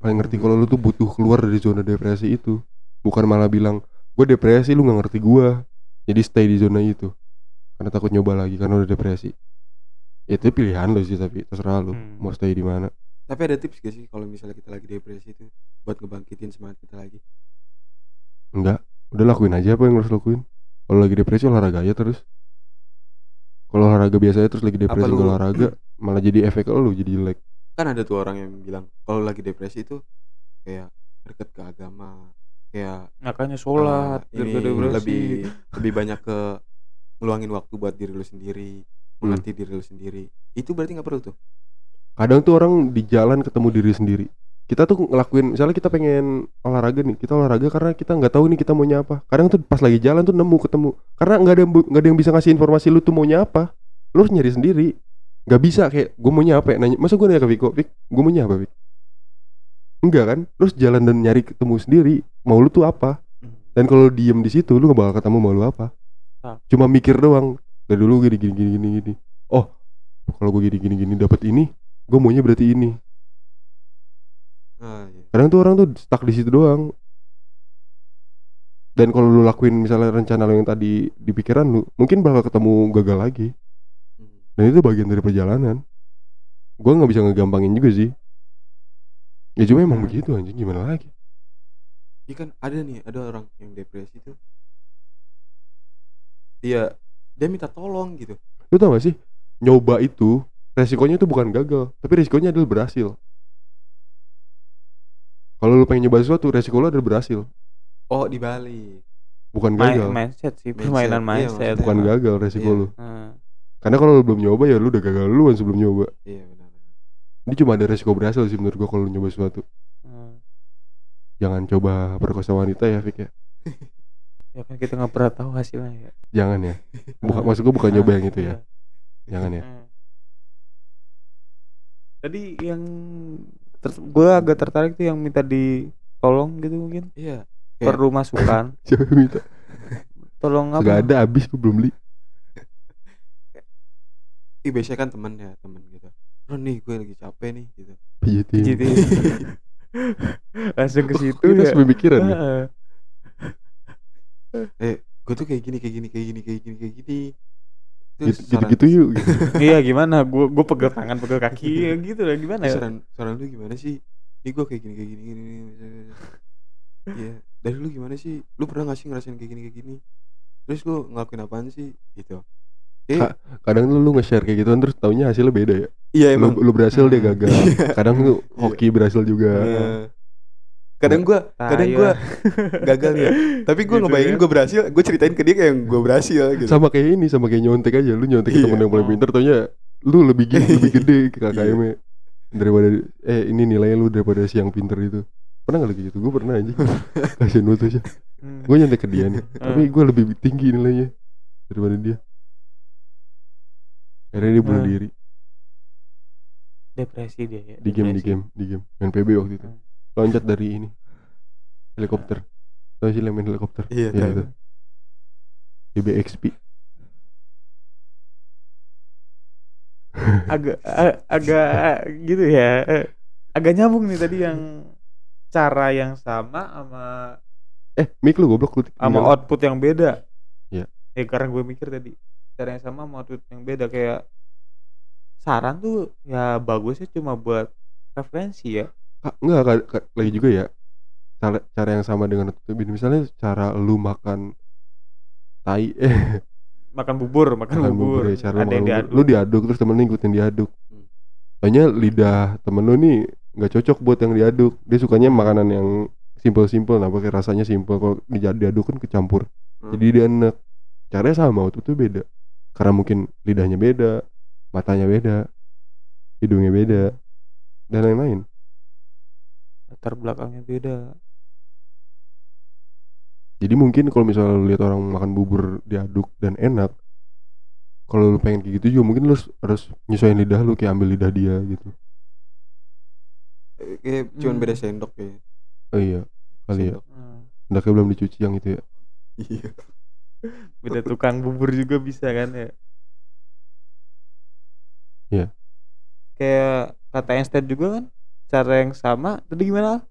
Paling ngerti kalau lu tuh butuh keluar dari zona depresi itu. Bukan malah bilang Gue depresi lu gak ngerti gua. Jadi stay di zona itu karena takut nyoba lagi karena udah depresi. Itu pilihan lo sih tapi terserah lo Hmm. mau stay di mana. Tapi ada tips gak sih kalau misalnya kita lagi depresi itu buat ngebangkitin semangat kita lagi? Enggak. Udah lakuin aja apa yang harus lakuin. Kalau lagi depresi olahraga aja terus. Kalau olahraga biasanya terus lagi depresi lu- olahraga malah jadi efek lo jadi jelek. Kan ada tuh orang yang bilang kalau lagi depresi itu kayak deket ke agama kayak makanya sholat eh, ini lebih lebih banyak ke ngeluangin waktu buat diri lu sendiri Hmm. mengerti diri lu sendiri. Itu berarti nggak perlu tuh? Kadang tuh orang di jalan ketemu diri sendiri. Kita tuh ngelakuin misalnya kita pengen olahraga nih kita olahraga karena kita nggak tahu nih kita maunya apa. Kadang tuh pas lagi jalan tuh nemu ketemu. Karena nggak ada nggak ada yang bisa ngasih informasi lu tuh maunya apa. Lu harus nyari sendiri. Nggak bisa kayak gue maunya apa ya? Nanya masa gue nanya ke Viko? Vik gue maunya apa Vik? Enggak kan? Lu harus jalan dan nyari ketemu sendiri mau lu tuh apa. Dan kalau diem di situ lu gak bakal ketemu mau lu apa. Cuma mikir doang dari dulu gini gini gini gini gini. Oh kalau gue gini gini gini dapat ini gue maunya berarti ini. Ah, iya. kadang tuh orang tuh stuck di situ doang. Dan kalau lu lakuin misalnya rencana lu yang tadi di pikiran lu mungkin bakal ketemu gagal lagi. Hmm. dan itu bagian dari perjalanan. Gua nggak bisa ngegampangin juga sih. Ya cuma emang Hmm. begitu anjing gimana lagi? Iya kan ada nih ada orang yang depresi tuh dia dia minta tolong gitu. Lu tau gak sih? Nyoba itu resikonya itu bukan gagal tapi resikonya adalah berhasil. Kalau lu pengen nyoba sesuatu resiko lu adalah berhasil. Oh di Bali. Bukan Main- gagal. mindset sih Mindset, permainan iya, mindset. maksudnya. bukan gagal resiko Iya. lu. Hmm. karena kalau lu belum nyoba ya lu udah gagal duluan sebelum nyoba. Iya benar ini cuma ada resiko berhasil sih menurut gua kalau lu nyoba sesuatu. Hmm. jangan coba perkosa wanita ya Fik ya ya kan kita nggak pernah tahu hasilnya ya. Jangan ya. Bukan maksud gua bukan nyoba yang itu ya. iya. jangan ya. Hmm. tadi yang gue agak tertarik tuh yang minta ditolong gitu mungkin. Iya. Kayak- perlu masukan. Siapa yang minta? Tolong apa? Nggak ada habis gua belum beli. Ih, biasanya kan teman ya teman gitu. Ron nih gue lagi capek nih gitu. Pijitin langsung ke situ kita ya. ya. Heeh. Eh gue tuh kayak gini kayak gini kayak gini kayak gini kayak gini. Gitu gitu, saran- gitu yuk gitu. iya gimana? Gue gue pegel tangan pegel kaki ya gitu lah gimana? Terus ya saran saran lu gimana sih? Ini gue kayak gini kayak gini gini gini. Iya. Dari lu gimana sih? Lu pernah gak sih ngerasain kayak gini kayak gini? Terus lu ngelakuin apaan sih? Gitu. Eh Kak, kadang lu, lu nge-share kayak gituan terus taunya hasilnya beda ya? Iya lu, emang. lu berhasil dia Hmm. gagal. Kadang lu hoki berhasil juga. Iya. Kadang gue kadang gue gagal ya. Tapi gue Gitu ngebayangin ya. gue berhasil gue ceritain ke dia kayak gue berhasil gitu. Sama kayak ini sama kayak nyontek aja. Lu nyontek Iya. temen yang paling pintar taunya lu lebih gini lebih gede Iya. KKM-nya daripada eh ini nilainya lu daripada si yang pinter itu. Pernah gak lagi gitu? Gue pernah aja kasian banget aja Hmm. gue nyontek ke dia nih. Tapi gue lebih tinggi nilainya daripada dia. Akhirnya dia bunuh Hmm. diri. Depresi dia ya. Di game di game di game. Main PB waktu itu. Hmm. Loncat dari ini. Helikopter. Tau sih main helikopter? Iya tahu. itu. BBXP agak agak gitu ya. Agak nyambung nih tadi yang cara yang sama sama eh mic lu goblok lu sama output yang beda. Iya. eh karena gue mikir tadi cara yang sama sama output yang beda. Kayak saran tuh ya bagusnya cuma buat referensi ya Ka- enggak ka- ka- lagi juga ya cara cara yang sama dengan tutup ini misalnya cara lu makan tai eh makan bubur makan, makan bubur, bubur. ya cara lu ada bubur. diaduk. Lu diaduk terus temen lu ngikutin diaduk. Hmm. Soalnya lidah temen lu nih nggak cocok buat yang diaduk. Dia sukanya makanan yang simple-simple nah pakai rasanya simple kalau di- diaduk kan kecampur. Hmm. jadi dia enak caranya sama waktu itu beda. Karena mungkin lidahnya beda matanya beda hidungnya beda dan lain-lain latar belakangnya beda jadi mungkin kalau misalnya lu lihat orang makan bubur diaduk dan enak kalau lu pengen kayak gitu juga mungkin lu harus, nyesuaiin lidah lu kayak ambil lidah dia gitu Eh, kayak cuman Hmm. beda sendok ya oh iya kali ya Sendok. Hmm. hendaknya belum dicuci yang itu ya iya beda tukang bubur juga bisa kan ya Iya. kayak kata Einstein juga kan cara yang sama tadi gimana?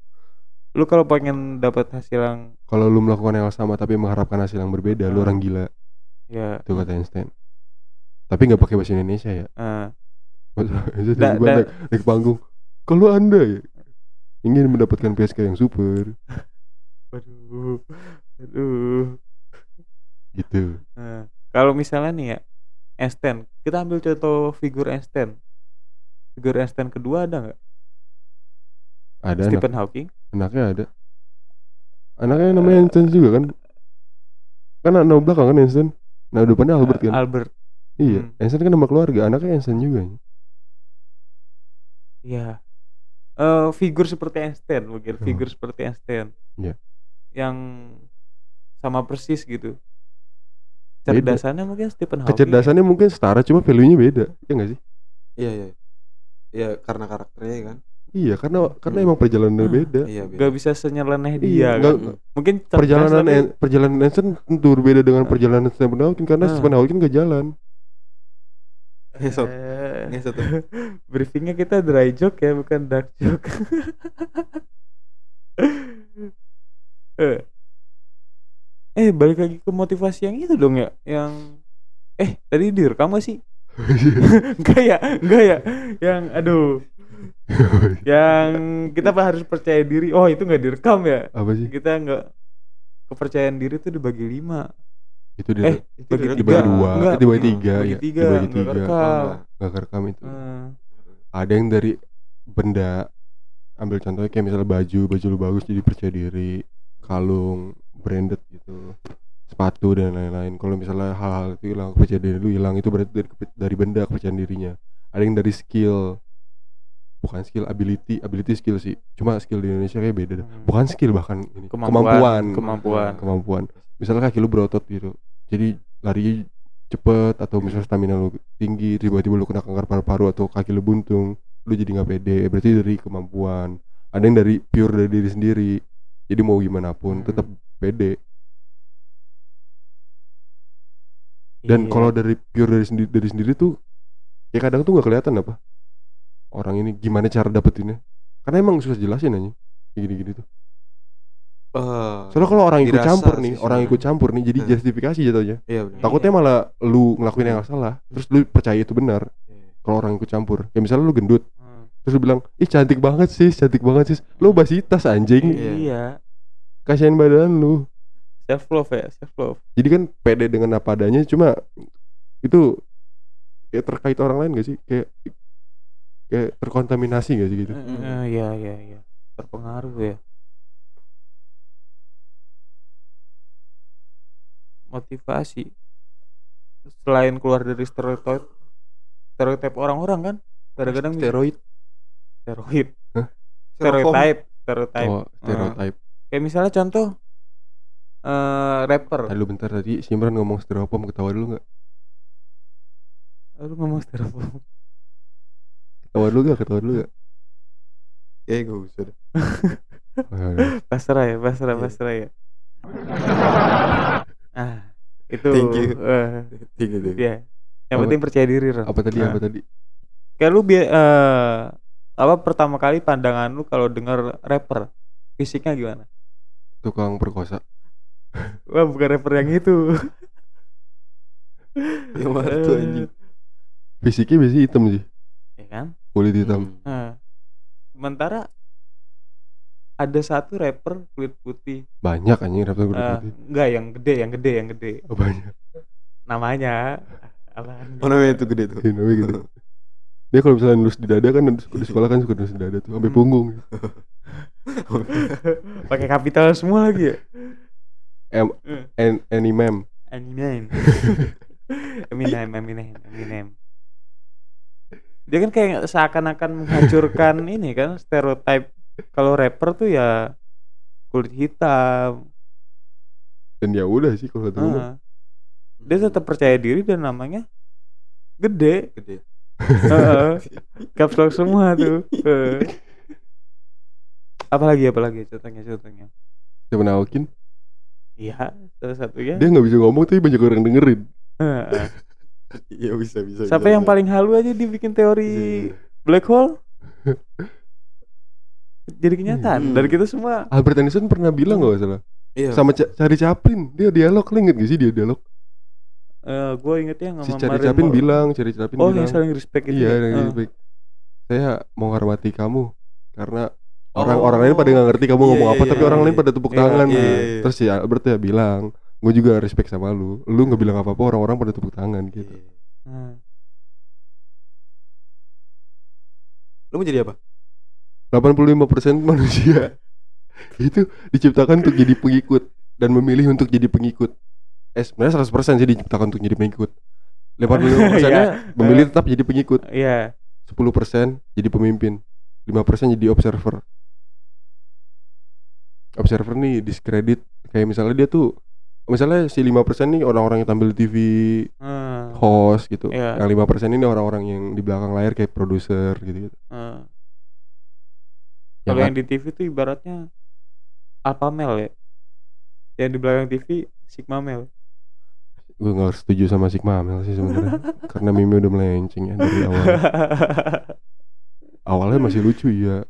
Lu kalau pengen dapat hasil yang kalau lu melakukan hal sama tapi mengharapkan hasil yang berbeda lu Hmm. orang gila. Ya. Itu kata Einstein. Tapi nggak pakai bahasa Indonesia ya. Eh, Masa- itu Da- da- naik, naik panggung. Kalau anda ya ingin mendapatkan PSK yang super. Waduh aduh gitu. Nah, kalau misalnya nih ya Einstein kita ambil contoh figur Einstein. Figur Einstein kedua ada nggak ada anak, Stephen Hawking anaknya ada anaknya namanya Einstein juga kan kan nama belakang kan Einstein nah depannya Albert kan Albert iya Hmm. Einstein kan nama keluarga anaknya Einstein juga Iya. Eh figur seperti Einstein mungkin, Hmm. figur seperti Einstein. Iya. Yang sama persis gitu. Beda. Cerdasannya mungkin Stephen Hawking. kecerdasannya mungkin setara cuma value nya beda ya nggak sih iya iya iya karena karakternya kan iya karena karena Hmm. emang perjalanannya Hmm. beda iya beda. Gak bisa senyeleneh Iya, dia nggak- kan. Mungkin cerdas perjalanan En- perjalanan Einstein tentu berbeda dengan Ah. perjalanan Stephen Hawking karena Ah. Stephen Hawking gak jalan Ngesot. Eh, Ngesot. briefingnya kita dry joke ya bukan dark joke eh eh balik lagi ke motivasi yang itu dong ya yang eh tadi direkam gak sih enggak ya enggak ya yang aduh yang kita harus percaya diri. Oh itu nggak direkam ya? Apa sih? Kita nggak kepercayaan diri tuh dibagi lima. Itu dia eh bagi direkam. dibagi tiga. dua. Enggak dibagi tiga bagi ya. tiga dibagi tiga. nggak kerekam itu. Eh, ada yang dari benda ambil contohnya kayak misalnya baju baju lu bagus jadi percaya diri. Kalung branded gitu. Sepatu dan lain-lain. Kalau misalnya hal-hal itu hilang kepercayaan diri lu hilang itu berarti dari, dari benda kepercayaan dirinya. Ada yang dari skill bukan skill ability ability skill sih cuma skill di Indonesia kayak beda dah. Hmm. bukan skill bahkan ini Kemampuan, kemampuan kemampuan. kemampuan misalnya kaki lu berotot gitu jadi lari cepet atau misalnya stamina lu tinggi tiba-tiba lu kena kanker paru-paru atau kaki lu buntung lu jadi nggak pede berarti dari kemampuan ada yang dari pure dari diri sendiri jadi mau gimana pun Hmm. tetap pede dan Iya. kalau dari pure dari sendiri dari sendiri tuh ya kadang tuh nggak kelihatan apa orang ini gimana cara dapetinnya? Karena emang susah jelasin aja kayak gini-gini tuh. Eh, soalnya kalau orang ikut campur sih nih orang sebenarnya. ikut campur nih jadi Hmm. justifikasi jatuhnya. Iya benar takutnya malah lu ngelakuin yang nggak salah terus lu percaya itu benar Iya. kalau orang ikut campur. Kayak misalnya lu gendut Hmm. terus lu bilang ih cantik banget sih cantik banget sih lu obesitas anjing. Iya. iya. Kasihan badan lu. Self love ya self love. Jadi kan pede dengan apa adanya cuma itu kayak terkait orang lain gak sih? Kayak kayak terkontaminasi gak sih gitu? Eh, iya iya iya. Terpengaruh ya. Motivasi. Selain keluar dari stereotip stereotip orang-orang kan? Kadang-kadang steroid. Steroid. Hah? stereotype stereotype. Oh stereotype. Kayak misalnya contoh eh rapper. Tadi lu bentar tadi Simran ngomong styrofoam ketawa dulu nggak? Lu ngomong styrofoam ketawa dulu gak ketawa dulu gak eh gak usah deh. Ya pasrah ya pasrah Iya. pasrah ya ah itu Thank you. eh, Tiga deh. ya yang Apa? penting percaya diri Ron. apa tadi Nah. apa tadi kayak lu bi- eh, apa pertama kali pandangan lu kalau denger rapper fisiknya gimana tukang perkosa wah bukan rapper yang itu Yang mana tuh anjing? fisiknya biasanya hitam sih ya kan kulit hitam. Hmm. Nah, sementara ada satu rapper kulit putih. Banyak anjing raptor kulit Eh, putih. enggak yang gede yang gede yang gede. Oh, banyak. Namanya apaan Oh namanya itu gede tuh. Iya, namanya gitu dia kalau misalnya nulus di dada kan di sekolah kan suka nulus di dada tuh sampai Hmm. punggung. Pakai kapital semua lagi ya? M Eh. N Eminem. Eminem. Eminem Eminem Eminem dia kan kayak seakan-akan menghancurkan ini kan stereotip kalau rapper tuh ya kulit hitam. Dan ya udah sih kalau kata Ah. dia tetap percaya diri dan namanya gede. Gede. Caps lock semua tuh. Heeh. apalagi apalagi contohnya contohnya. Siapa Hawking iya salah satunya. Dia nggak bisa ngomong tapi banyak orang dengerin. Heeh. Iya bisa bisa. siapa bisa, yang bisa. paling halu aja dibikin teori Bisa, bisa. black hole jadi kenyataan Hmm. dari kita semua Albert Einstein pernah bilang nggak salah Iya. sama Ca- Charlie Chaplin dia dialog lo inget gak sih dia dialog eh gue ingetnya si sama Charlie Marilyn Chaplin Monroe. bilang Charlie Chaplin oh bilang yang saling respect itu iya ya? yang Eh. baik saya menghormati kamu karena Oh. orang-orang lain pada nggak ngerti kamu Iya, ngomong iya, apa iya, tapi orang iya. lain pada tepuk Iya, tangan iya, gitu. iya. terus si Albert ya bilang gue juga respect sama lu lu nggak bilang apa apa orang-orang pada tepuk tangan gitu Iya. Hmm. Lu mau jadi apa? 85% manusia itu diciptakan untuk jadi pengikut dan memilih untuk jadi pengikut eh sebenarnya 100% sih diciptakan untuk jadi pengikut 85 persennya Iya. memilih tetap jadi pengikut Iya. 10% jadi pemimpin 5% jadi observer observer nih diskredit kayak misalnya dia tuh misalnya si 5% nih orang-orang yang tampil di TV Hmm. host gitu Iya. yang 5% ini orang-orang yang di belakang layar kayak produser gitu, -gitu. Hmm. Ya Kalau yang di TV tuh ibaratnya Alpha male ya. Yang di belakang TV Sigma male. gue gak setuju sama Sigma Amel sih sebenarnya karena Mimi udah melenceng ya dari awal awalnya masih lucu ya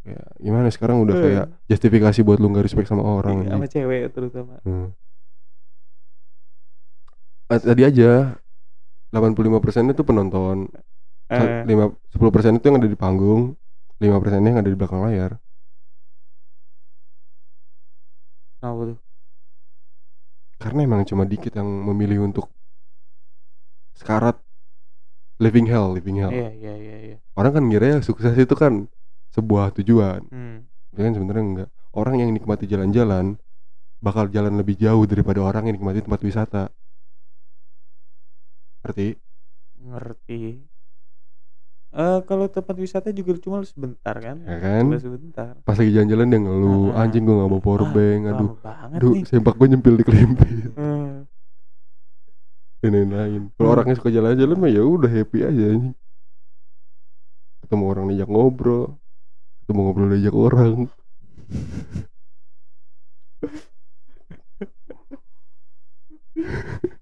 ya gimana sekarang udah Eh. kayak justifikasi buat lu gak respect sama orang Iya, sama cewek terutama. Hmm. Ah, tadi aja. 85% itu penonton. Eh, lima 10% itu yang ada di panggung. 5% yang ada di belakang layar. Kenapa tuh? karena emang cuma dikit yang memilih untuk sekarat living hell living hell. Iya, iya, iya, iya. orang kan ngira sukses itu kan sebuah tujuan. Hmm. ya kan sebenarnya enggak. Orang yang nikmati jalan-jalan bakal jalan lebih jauh daripada orang yang nikmati tempat wisata ngerti Ngerti. Eh kalau tempat wisata juga cuma sebentar kan? Ya kan? Cuma sebentar. pas lagi jalan-jalan dia ngeluh Ah, anjing gua gak bawa power Ah, bank aduh aduh nih. sempak gue nyempil di kelimpit Hmm. dan lain-lain kalau Hmm. orangnya suka jalan-jalan mah ya udah happy aja anjing ketemu orang diajak ngobrol ketemu ngobrol diajak orang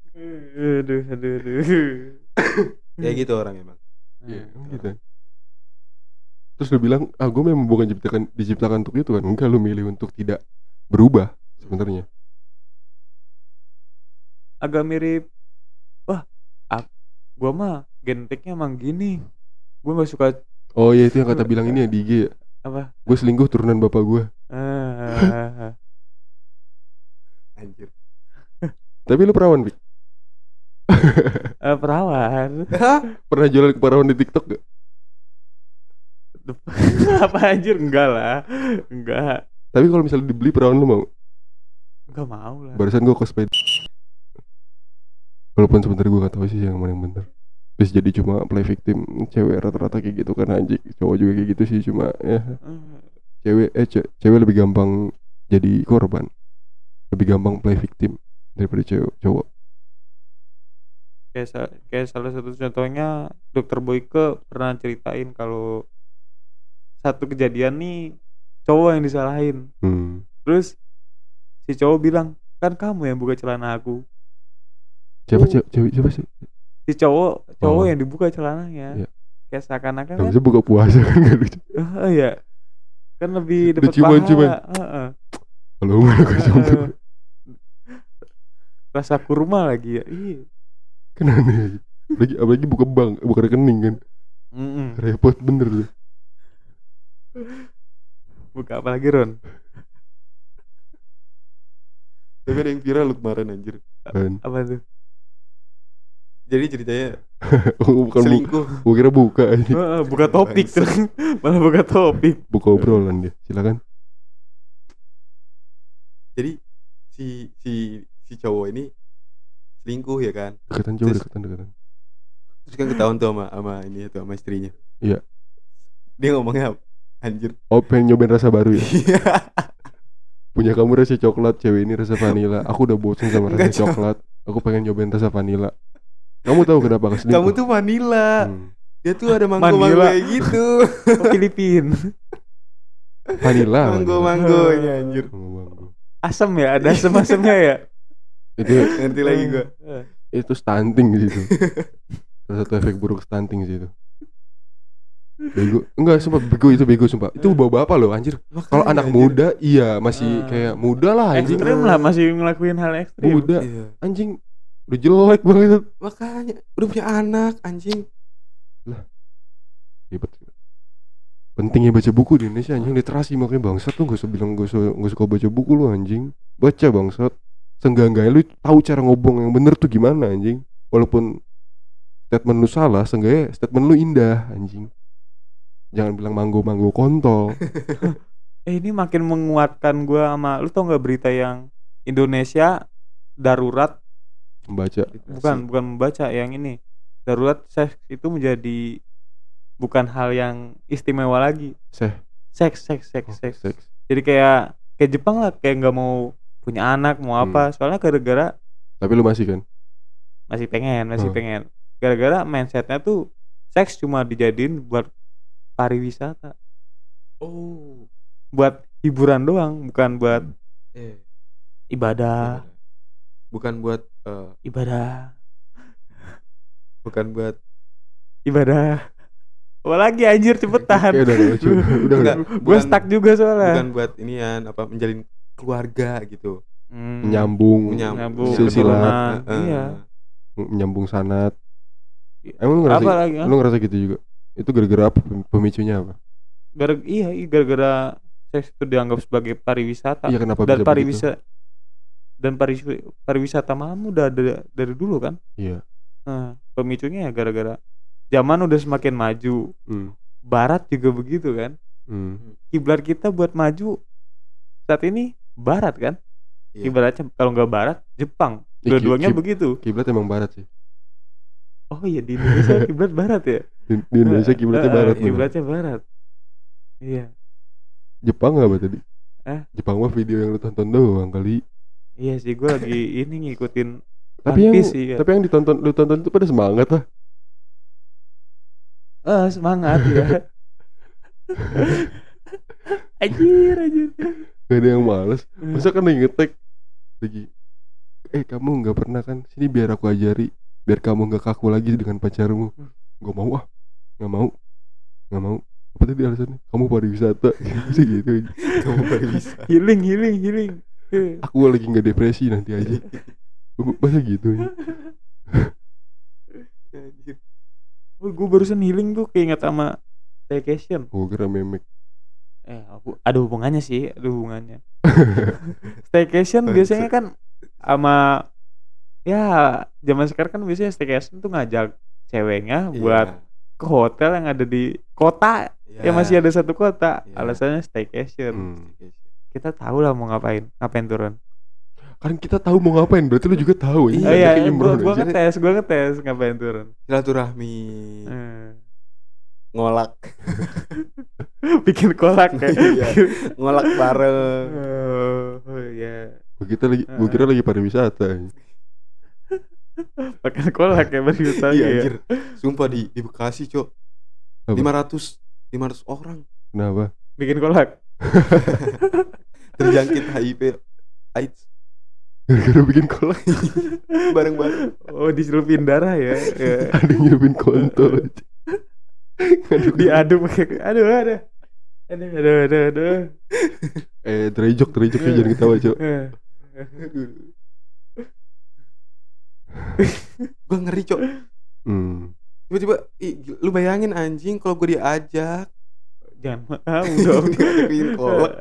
aduh, aduh, aduh. kayak gitu orang emang Iya, Hmm. gitu. Terus lu bilang, ah gue memang bukan diciptakan diciptakan untuk itu kan? Enggak, lu milih untuk tidak berubah sebenarnya. Agak mirip. Wah, ah, gua mah genetiknya emang gini. Gua nggak suka Oh iya itu yang kata bilang ini ya di IG ya. apa? Gue selingkuh turunan bapak gue. Ah, anjir Tapi lu perawan, Pik? Eh, perawan. Pernah jualan perawan di TikTok gak? apa anjir enggak lah. Enggak. Tapi kalau misalnya dibeli perawan lu mau? Enggak mau lah. Barusan gue cosplay. Walaupun sebenarnya gue gak tahu sih yang mana yang bener. Bisa jadi cuma play victim cewek rata-rata kayak gitu kan anjing. Cowok juga kayak gitu sih cuma ya cewek eh ce- cewek lebih gampang jadi korban lebih gampang play victim daripada cewek cowok kayak kayak salah satu contohnya dokter Boyke pernah ceritain kalau satu kejadian nih cowok yang disalahin hmm. terus si cowok bilang kan kamu yang buka celana aku siapa cewek cewek siapa sih si cowok cowok Oh. yang dibuka celananya Iya. kayak seakan-akan kan buka puasa kan gak lucu oh iya kan lebih dapat ciuman- ciuman. Heeh. kalau cuma Heeh. rasa kurma lagi ya iya kan aneh. Apalagi, apalagi buka bank buka rekening kan. Mm-mm. repot bener tuh buka apa lagi Ron? Tapi ada yang viral lu kemarin anjir. Apa tuh? Jadi ceritanya oh, bukan bu selingkuh. gue kira buka aja Heeh, buka topik tuh. Malah buka topik. Buka obrolan dia silakan. Jadi si si si cowok ini selingkuh ya kan? Dekatan jauh Terus- dekatan dekatan. terus kan ketahuan tuh sama sama ini tuh sama istrinya. Iya. dia ngomongnya apa? anjir. Oh pengen nyobain rasa baru ya? Iya. punya kamu rasa coklat cewek ini rasa vanilla aku udah bosen sama rasa Enggak, Cok. coklat. Aku pengen nyobain rasa vanilla kamu tahu kenapa aku kamu tuh vanilla Hmm. dia tuh ada manggo manggo kayak gitu. Oh, Filipin. Vanilla manggo manggo ya anjir. Manggo-manggo. asam ya ada asam asamnya ya itu ngerti lagi gua. Eh, itu stunting sih itu salah satu efek buruk stunting sih itu bego. Enggak sumpah bego itu bego sumpah. Itu bawa bapak loh anjir? Kalau Makanya, anak anjir. muda iya masih Ah. kayak muda lah anjing. Ekstrim lah masih ngelakuin hal ekstrim. Muda. Iya. anjing udah jelek banget makanya udah punya anak anjing. Ribet pentingnya baca buku di Indonesia anjing. Literasi makanya bangsat tuh gak usah bilang gak usah gak suka baca buku lu anjing. Baca bangsat seenggak-enggaknya lu tahu cara ngobong yang bener tuh gimana anjing. Walaupun statement lu salah seenggaknya statement lu indah anjing. Jangan bilang manggo manggo kontol. Eh ini makin menguatkan gua sama lu tau nggak berita yang Indonesia darurat? Membaca. Bukan bukan membaca yang ini. Darurat seks itu menjadi bukan hal yang istimewa lagi. Seh. Seks seks seks oh, seks. seks. Jadi kayak kayak Jepang lah kayak nggak mau punya anak mau Hmm. apa. Soalnya gara-gara tapi lu masih kan? Masih pengen masih Hmm. pengen. Gara-gara mindsetnya tuh seks cuma dijadiin buat pariwisata. Oh. Buat hiburan doang bukan buat eh. ibadah. Bukan buat eh, ibadah. Bukan buat ibadah. Apalagi anjir cepetan. Udah udah lucu udah udah. Enggak, gue stuck juga soalnya. bukan buat inian apa menjalin keluarga gitu. Hmm, menyambung Menyambung. nyambung silsilah. Eh, iya. Menyambung sanat. Emang lu ngerasa apa lagi ah? lu ngerasa gitu juga? Itu gara-gara apa? Pem- pemicunya apa? Gara iya iya, gara-gara seks itu dianggap sebagai pariwisata. Iya kenapa dan pariwisata dan pariwi- pariwisata malam udah ada dari dulu kan? Iya. Nah, pemicunya ya gara-gara zaman udah semakin maju. Hmm. barat juga begitu kan? Hmm. kiblat kita buat maju saat ini barat kan? Iya. ibaratnya kalau nggak barat Jepang. Ih, dua-duanya kib- begitu. Kiblat emang barat sih. Oh iya di Indonesia kiblat barat ya? Di, di Indonesia kiblatnya Eh, eh, barat bener. kiblatnya barat. Iya. Jepang apa tadi? Eh? Jepang mah video yang lu tonton doang kali. Iya sih gue lagi ini ngikutin tapi yang sih, ya. tapi yang ditonton lu tonton itu pada semangat lah eh semangat ya anjir anjir gak ada yang males. Masa kan lagi ngetek? Lagi eh kamu nggak pernah kan? Sini biar aku ajari. Biar kamu nggak kaku lagi dengan pacarmu. Hmm. nggak mau ah. Nggak mau. Nggak mau. Apa tadi alasannya? Kamu pariwisata. Bisa gitu. Kamu baru bisa healing healing healing. Aku lagi nggak depresi nanti aja. Masa gitu ya? Anjir. oh, gue barusan healing tuh keinget sama staycation. Gue kira memek eh aku ada hubungannya sih ada hubungannya staycation biasanya kan sama ya zaman sekarang kan biasanya staycation tuh ngajak ceweknya buat Iya. ke hotel yang ada di kota Iya. yang masih ada satu kota Iya. alasannya staycation Hmm. kita tahu lah mau ngapain ngapain turun kan kita tahu mau ngapain berarti lu juga tahu Iya, iya gua, gua aja. ngetes gua ngetes ngapain turun silaturahmi Hmm. Ngolak. Bikin kolak ya. Iya. ngolak bareng. Oh, oh iya. Gua kita lagi gua kira lagi pariwisata makan kolak ya tahu iya ya. anjir. Sumpah di di Bekasi cok. Apa? 500 500 orang. Kenapa? Bikin kolak? Terjangkit HIV AIDS. Gara-gara bikin kolak. Bareng-bareng. Oh diselupin darah ya, ya. ada yang nyelupin kontol aja Aduh, diaduk pakai aduh aduh. Aduh aduh aduh aduh. Eh terejok terejoknya jangan ketawa cok Eh. gue ngeri cok hmm. tiba-tiba lu bayangin anjing kalau gue diajak. Jangan mau dong. Bikin kolak.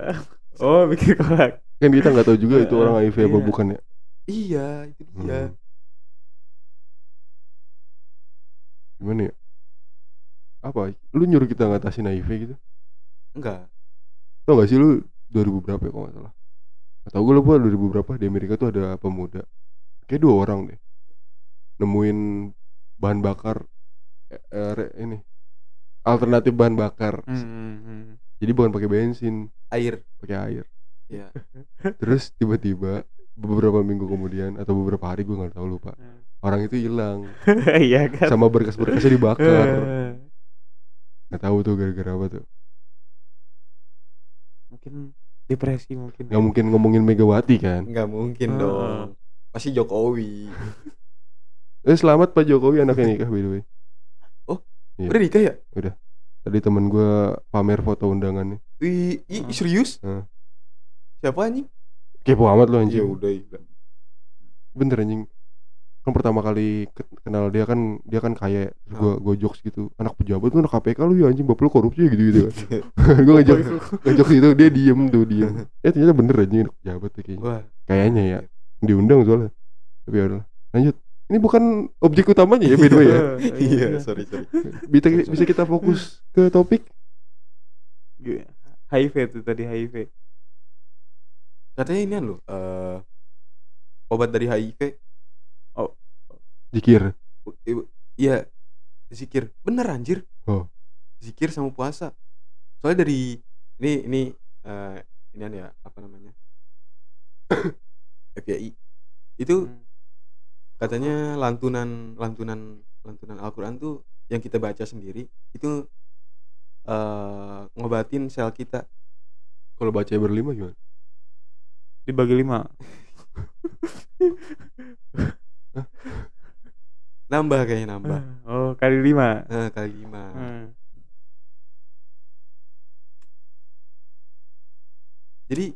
oh bikin kolak. Kan kita nggak tahu juga itu orang HIV apa Iya. bukan ya? Iya itu dia. Hmm. gimana ya apa? Lu nyuruh kita ngatasin HIV gitu? Enggak. Tau gak sih lu 2000 berapa ya kalau nggak salah? Gak tau gue lupa 2000 berapa di Amerika tuh ada pemuda. Kayak dua orang deh. Nemuin bahan bakar eh, eh, ini alternatif bahan bakar. Hmm, jadi bukan pakai bensin. Air. Pakai air. Ya terus tiba-tiba beberapa minggu kemudian atau beberapa hari gue nggak tahu lupa. Orang itu hilang. Iya kan? Sama berkas-berkasnya dibakar nggak tahu tuh gara-gara apa tuh. Mungkin depresi mungkin nggak mungkin ngomongin Megawati kan? Nggak mungkin Heeh. dong. Pasti Jokowi. Eh selamat Pak Jokowi anaknya nikah by the way. Iya. udah nikah ya? Tadi temen gue pamer foto undangannya. Wih, ih, Heeh. serius? Heeh. siapa anjing? Kepo amat lo ya anjing udah iya. bener anjing kan pertama kali ke- kenal dia kan dia kan kaya. Terus gua gua jokes gitu anak pejabat tuh anak KPK lu ya anjing bapak lu korupsi gitu gitu kan. Gua ngejok ngejok itu dia diem tuh diem. Eh ternyata bener anjing anak pejabat tuh kayaknya. Wah. Kayaknya ya diundang soalnya. Tapi ya udah lanjut. Ini bukan objek utamanya ya by the way ya. Iya sorry sorry. Bisa bisa kita fokus ke topik? HIV tuh tadi HIV katanya ini loh eh obat dari HIV Zikir. iya zikir bener anjir Oh. zikir sama puasa soalnya dari ini ini eh ini ya apa namanya FYI itu Hmm. katanya lantunan lantunan lantunan Al-Quran tuh yang kita baca sendiri itu eh ngobatin sel kita Kalau baca berlima gimana? dibagi lima nambah kayaknya nambah oh kali lima Eh, kali lima Hmm. jadi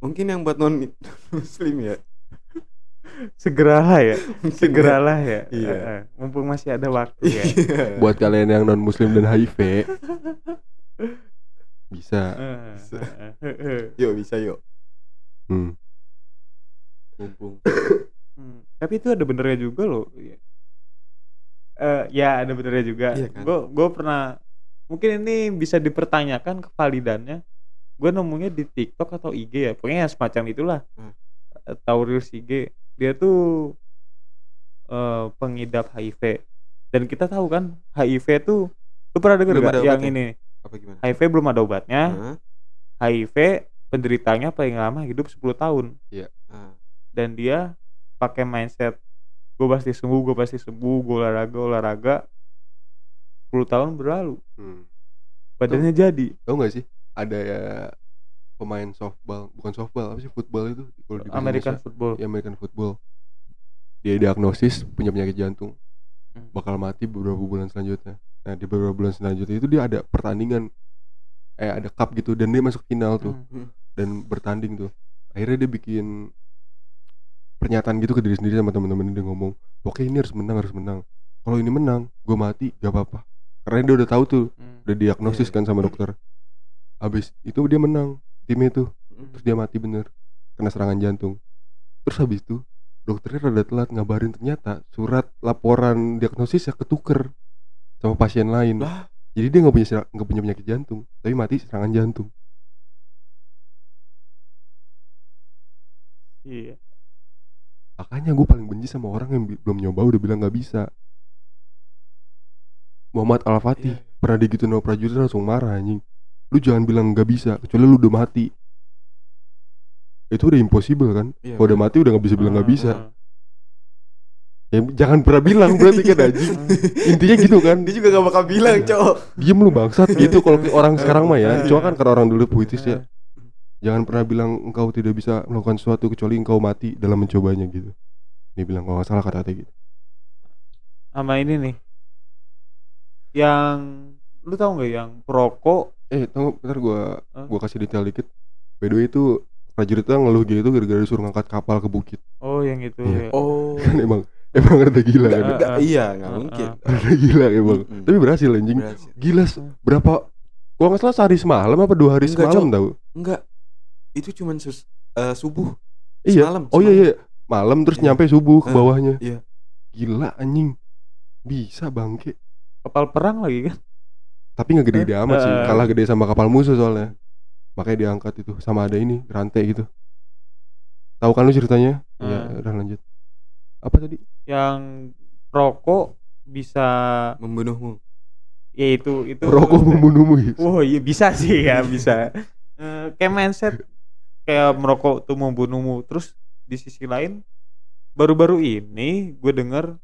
mungkin yang buat non muslim ya segeralah ya mungkin segeralah ya Iya. Eh, eh, mumpung masih ada waktu ya. ya Iya. Buat kalian yang non muslim dan HIV bisa. Eh. yuk bisa yuk Hmm. mumpung Hmm, tapi itu ada benernya juga loh. Eh, ya ada benernya juga. Iya kan? gue gue pernah mungkin ini bisa dipertanyakan kevalidannya gue nemunya di TikTok atau IG ya pokoknya semacam itulah. Hmm. atau reels IG dia tuh eh, pengidap HIV dan kita tahu kan HIV tuh lu pernah dengar gak yang obatnya. ini. Apa gimana? HIV belum ada obatnya. Hah? HIV penderitanya paling lama hidup 10 tahun. Ah. dan dia pakai mindset gue pasti sembuh gue pasti sembuh gue olahraga olahraga 10 tahun berlalu Hmm. badannya jadi Tahu nggak sih? Ada ya pemain softball, bukan softball, apa sih football itu? Kalau di American Indonesia, football ya American football. Dia diagnosis punya penyakit jantung, Hmm. bakal mati beberapa bulan selanjutnya. Nah di beberapa bulan selanjutnya itu dia ada pertandingan, eh ada cup gitu dan dia masuk final tuh Hmm. dan bertanding tuh. Akhirnya dia bikin pernyataan gitu ke diri sendiri sama teman-teman dia ngomong, oke ini harus menang harus menang. Kalau ini menang, gue mati gak apa-apa. Karena dia udah tahu tuh Hmm. udah diagnosis Iya. kan sama dokter habis itu dia menang timnya tuh Hmm. terus dia mati bener kena serangan jantung terus habis itu dokternya rada telat ngabarin ternyata surat laporan diagnosisnya ketuker sama pasien lain lah jadi dia nggak punya nggak punya penyakit jantung tapi mati serangan jantung iya makanya gue paling benci sama orang yang belum nyoba udah bilang nggak bisa. Muhammad Al Fatih Iya. pernah digituin sama prajurit langsung marah anjing. Lu jangan bilang nggak bisa kecuali lu udah mati. Itu udah impossible kan? Iya, kalau udah mati udah nggak bisa bilang nggak Hmm, bisa. hmm. ya jangan pernah bilang berarti kan anjing. Intinya gitu kan? Dia juga gak bakal bilang cowok. Diem lu bangsat. Gitu kalau orang sekarang mah ya. Cuma kan karena orang dulu puitis ya jangan pernah bilang engkau tidak bisa melakukan sesuatu kecuali engkau mati dalam mencobanya gitu. Dia bilang kalau nggak salah kata-kata gitu. Sama ini nih. Yang lu tahu nggak yang perokok? Eh tunggu bentar gua Hah? gua kasih detail dikit. By the way itu prajuritnya ngeluh gitu gara-gara disuruh ngangkat kapal ke bukit. Oh yang itu Iya. ya. oh. Kan emang emang rada gila Nggak, emang. Ah, iya nggak mungkin. Rada gila emang. Mm-mm. tapi berhasil anjing. Berhasil. gila berapa gua nggak salah sehari semalam apa dua hari Enggak, semalam Cok. tau? Enggak itu cuman sus, eh, subuh. Iya. Semalam, oh iya iya. Malam terus Iya. nyampe subuh ke Eh, bawahnya. iya. gila anjing. Bisa bangke. Kapal perang lagi kan? Tapi nggak gede-gede amat sih. Eh. kalah gede sama kapal musuh soalnya. Makanya diangkat itu. Sama ada ini rantai gitu. Tahu kan lu ceritanya? Iya Eh. udah lanjut. Apa tadi? Yang rokok bisa membunuhmu. Ya itu itu. Rokok membunuhmu ya Oh iya bisa sih ya bisa. Eh, kayak mindset kayak merokok tuh membunuhmu. Terus di sisi lain baru-baru ini gue denger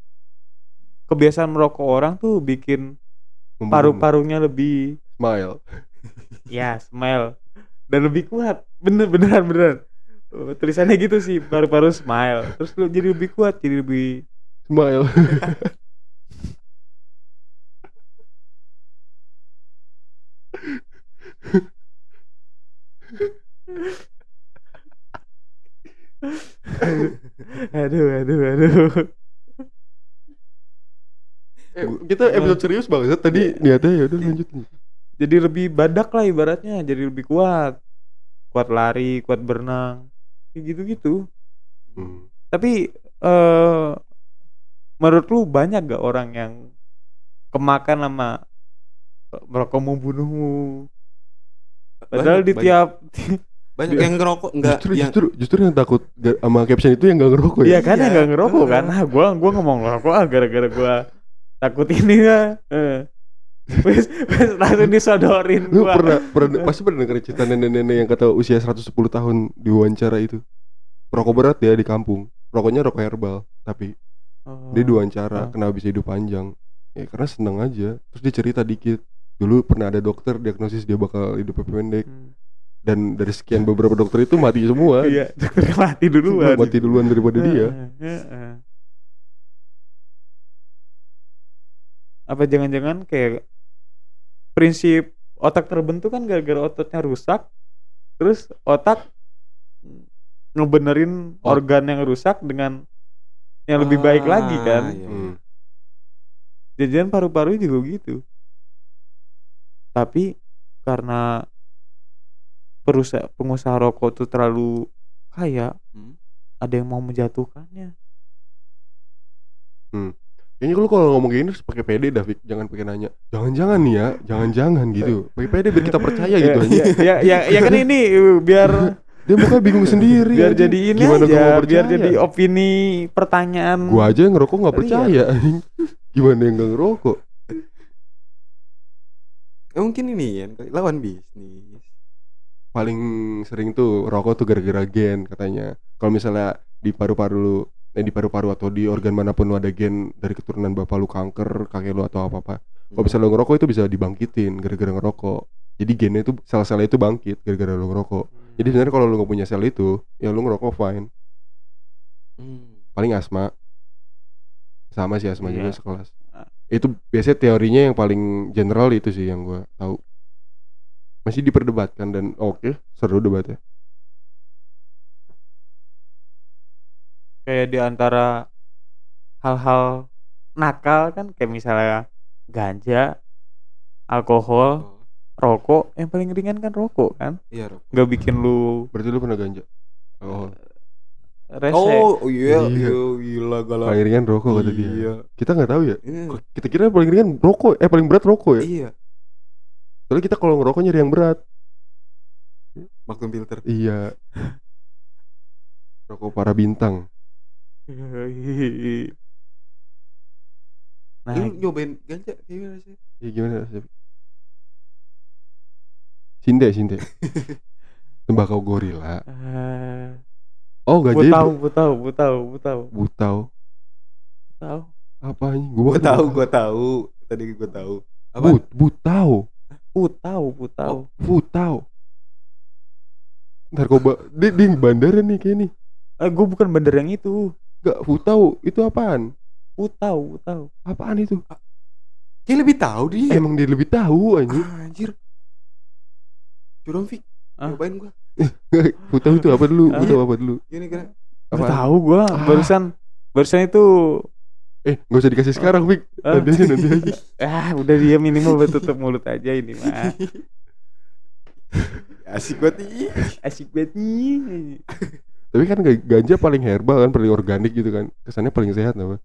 kebiasaan merokok orang tuh bikin paru-parunya lebih smile ya smile dan lebih kuat. Bener beneran beneran. Tulisannya gitu sih paru-paru smile. Terus lu jadi lebih kuat jadi lebih smile aduh aduh aduh. eh, kita episode serius banget tadi niatnya ya udah lanjut Jadi lebih badak lah ibaratnya, jadi lebih kuat. Kuat lari, kuat berenang. Kayak gitu-gitu. Hmm. Tapi eh menurut lu banyak gak orang yang kemakan sama merokok membunuhmu padahal Banyak, di tiap banyak yang ngerokok enggak justru yang justru justru yang takut sama caption itu yang gak ngerokok Iya ya kan Iya. yang gak ngerokok kan Heeh. nah gua gua ngomong ngerokok ah gara-gara gua takut ini ya eh. wes wes langsung disodorin lu gua pernah pernah pasti pernah denger cerita nenek-nenek yang kata usia 110 tahun di wawancara itu rokok berat ya di kampung rokoknya rokok herbal tapi Oh. dia diwawancara Ah. kenapa bisa hidup panjang ya karena seneng aja terus dia cerita dikit dulu pernah ada dokter diagnosis dia bakal hidup pendek Hmm. Dan dari sekian beberapa dokter itu mati semua iya dokternya mati duluan mati duluan daripada dia apa jangan-jangan kayak prinsip otak terbentuk kan gara-gara ototnya rusak terus otak ngebenerin Oh. organ yang rusak dengan yang lebih baik lagi Ah, kan iya. Hmm. jajan paru-paru juga gitu tapi karena perusahaan pengusaha rokok tuh terlalu kaya Hmm. ada yang mau menjatuhkannya Kayaknya lu kalau ngomong gini harus pakai PD Davik, jangan pakai nanya. Jangan-jangan nih ya, jangan-jangan gitu. Pakai PD biar kita percaya gitu ya, aja. ya, ya, ya, kan ini biar Dia mukanya bingung sendiri. biar jadi ini Gimana aja mau biar jadi opini pertanyaan Gua aja yang ngerokok nggak Iya. percaya. anjing. Gimana yang nggak ngerokok? Eh, mungkin ini ya lawan bisnis Paling sering tuh rokok tuh gara-gara gen katanya. Kalau misalnya di paru-paru lu eh, di paru-paru atau di organ mana pun lu ada gen dari keturunan bapak lu kanker, kakek lu atau apa-apa. Kalau Hmm. misalnya lu ngerokok itu bisa dibangkitin gara-gara ngerokok. Jadi gennya itu sel-selnya itu bangkit gara-gara lu ngerokok. Jadi sebenarnya kalau lu nggak punya sel itu, ya lu ngerokok fine. Hmm. Paling asma. Sama sih asma juga Iya. sekelas. Itu biasanya teorinya yang paling general itu sih yang gua tahu. Masih diperdebatkan dan oke, seru debatnya. kayak di antara hal-hal nakal kan kayak misalnya ganja alkohol Oh, rokok yang paling ringan kan rokok kan iya Rob. nggak bikin lu Berarti lu pernah ganja? Oh, rese oh iya Iya. iya gila galau paling ringan rokok kata dia. iya Kita nggak tahu ya. Iya. Kita kira paling ringan rokok, eh paling berat rokok ya. iya Soalnya kita kalau ngerokok nyari yang berat. maklum filter Iya. Rokok para bintang. nah lu nyobain ganja gimana sih Ya gimana rasanya? Sinde, sinde. Tembakau gorila. eh, Oh, bu gajah tahu bu tahu bu tahu bu tahu butau. bu tahu Apa ini? gua tahu gua tahu tadi gua tahu apa But, butau. Tahu bu tahu Butau. Narkoba di, di bandara nih kayak nih. eh gue bukan bener yang itu Enggak, butau itu apaan? bu tahu Apaan itu? dia lebih tahu dia Emang dia lebih tahu anjing. Ah, anjir curang Fik Ah. cobain gua butau itu apa dulu? Butau apa dulu? gini kan Gak Apaan? tahu gue Ah. barusan barusan itu Eh, nggak usah dikasih sekarang, Fik. Ah. Nanti aja, nanti aja. ah udah dia minimal buat tutup mulut aja ini mah asik banget nih asik banget nih Tapi kan ga- ganja paling herbal kan, paling organik gitu kan. Kesannya paling sehat apa?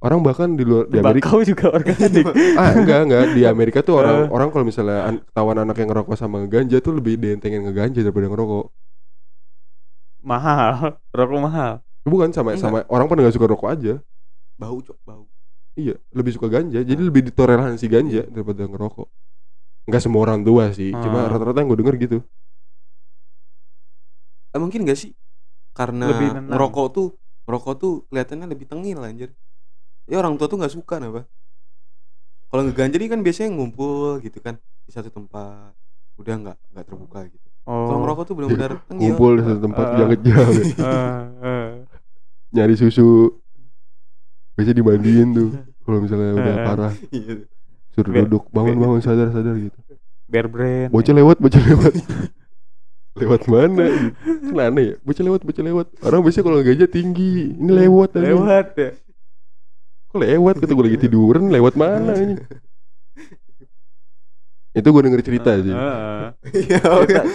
Orang bahkan di luar di Amerika Bakau juga organik ah enggak enggak di Amerika tuh orang Eh. orang kalau misalnya an- ketahuan anak yang ngerokok sama ngeganja tuh lebih dientengin ngeganja daripada ngerokok. mahal rokok mahal Bukan sama Enggak. sama orang pada nggak suka rokok aja. Bau cok bau Iya, lebih suka ganja. Jadi lebih ditoleransi ganja daripada ngerokok. Enggak semua orang tua sih, cuma Ah. rata-rata yang gue denger gitu. Eh, mungkin gak sih karena Lebih nenang. ngerokok tuh ngerokok tuh kelihatannya lebih tengil anjir ya orang tua tuh nggak suka apa kalau ngeganja nih kan biasanya ngumpul gitu kan di satu tempat udah nggak nggak terbuka gitu kalau oh ngerokok tuh benar-benar tengil Ngumpul di satu tempat Ah. jangan-jangan Eh, eh. nyari susu. Biasanya dimandiin tuh. Kalau misalnya udah parah, Iya. suruh Be- duduk, bangun-bangun sadar-sadar gitu. bear brand Bocah lewat, bocah lewat. lewat mana? Kan aneh ya, bocah lewat, bocah lewat. Orang biasanya kalau gajah tinggi, ini lewat aja. lewat ya Kok lewat? Kata gue lagi tiduran, lewat mana ini? Itu gue denger cerita sih. Heeh. Iya,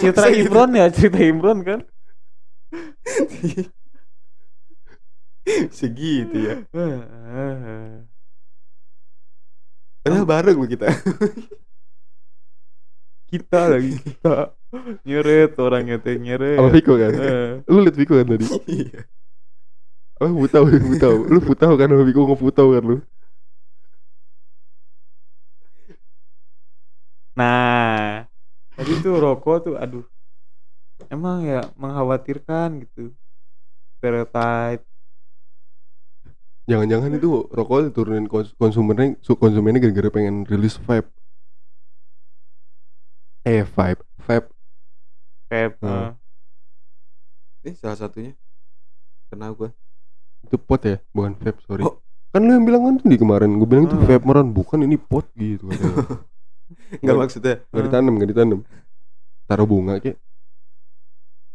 cerita, cerita. Imron ya cerita Imron kan segitu ya padahal bareng lo kita kita lagi kita nyeret orangnya teh nyeret Sama Viko kan? Lu liat Viko kan tadi? Iya. Oh, putau, putau. Lu putau kan sama Viko ngeputau kan lu? nah tadi tuh rokok tuh aduh emang ya mengkhawatirkan gitu stereotype Jangan-jangan itu rokok diturunin kons- konsumennya, su- konsumennya gara-gara pengen rilis vape. Eh, vape, vape. vape Hmm. eh. Eh, salah satunya. Kena gua. Itu pot ya, bukan vape, sorry. Oh. Kan lu yang bilang kan di kemarin, gue bilang itu Hmm. vape meron, bukan ini pot gitu katanya. Enggak maksudnya Gak ditanam, gak ditanam. Taruh bunga kayak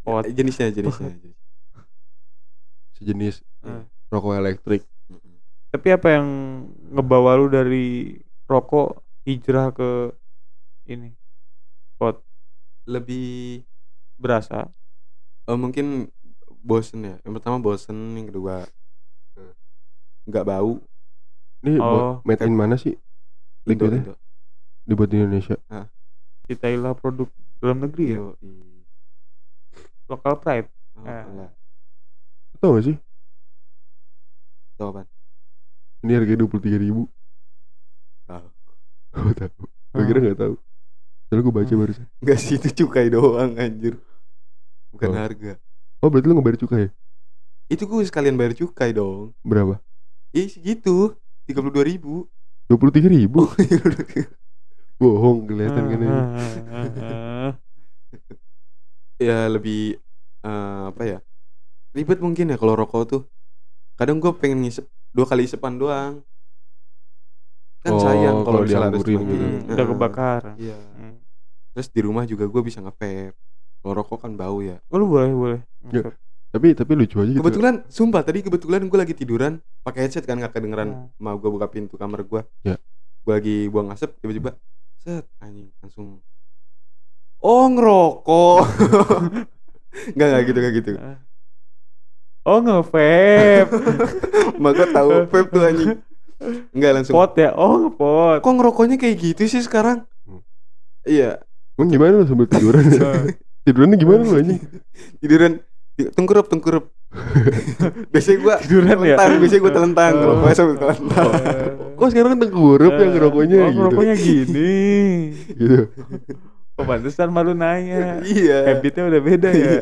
pot jenisnya jenisnya. jenis. sejenis Eh. rokok elektrik. Tapi apa yang ngebawa lu dari rokok hijrah ke ini pot Lebih berasa eh, mungkin bosen ya. Yang pertama bosen, yang kedua eh, nggak bau. Ini Oh, buat made in mana sih? Indo, Liquidnya Indo. dibuat di Indonesia. citailah produk dalam negeri ya lokal pride oh, Eh. alah. Tahu gak sih? Tahu apa? Ini harganya dua puluh tiga ribu. Tahu. Oh tahu. Gue kira nggak tahu. Soalnya gue baca Hmm. barusan. Enggak sih itu cukai doang anjir. Bukan Oh. harga. Oh berarti lu ngebayar cukai ya? Itu gue sekalian bayar cukai dong. Berapa? Ih segitu. 32 ribu. Dua puluh tiga ribu. Oh, iya, Bohong kelihatan kan ini. ya lebih eh, apa ya? Ribet mungkin ya kalau rokok tuh. Kadang gue pengen ngisep dua kali isepan doang. Kan Oh, sayang kalau misalnya harus gitu. Hmm, udah kebakar Iya. Hmm. Terus di rumah juga gue bisa nge-vape. Kalau rokok kan bau ya. oh, lu boleh boleh Ya. Tapi tapi lucu aja gitu. Kebetulan, sumpah tadi kebetulan gue lagi tiduran pakai headset kan nggak kedengeran. Hmm. Mau gue buka pintu kamar gue. Ya. Gue lagi buang asap tiba-tiba set anjing langsung. Oh ngerokok. Enggak enggak gitu enggak gitu. Oh nge-vape Mak gue tahu vape tuh anjing. Enggak langsung. pot ya oh ngepot Kok ngerokoknya kayak gitu sih sekarang? Hmm. Iya. Emang gimana lu sambil tiduran? Tidurannya gimana lu anjing? Tiduran ti- tengkurap tengkurap. biasanya gua Tiduran ya? telentang, biasanya gua telentang, Oh. ngerokoknya sambil telentang. Kok sekarang tengkurup yang ngerokoknya oh, gitu? ngerokoknya gini Gitu. oh pantesan malu nanya iya. habitnya udah beda ya Iya.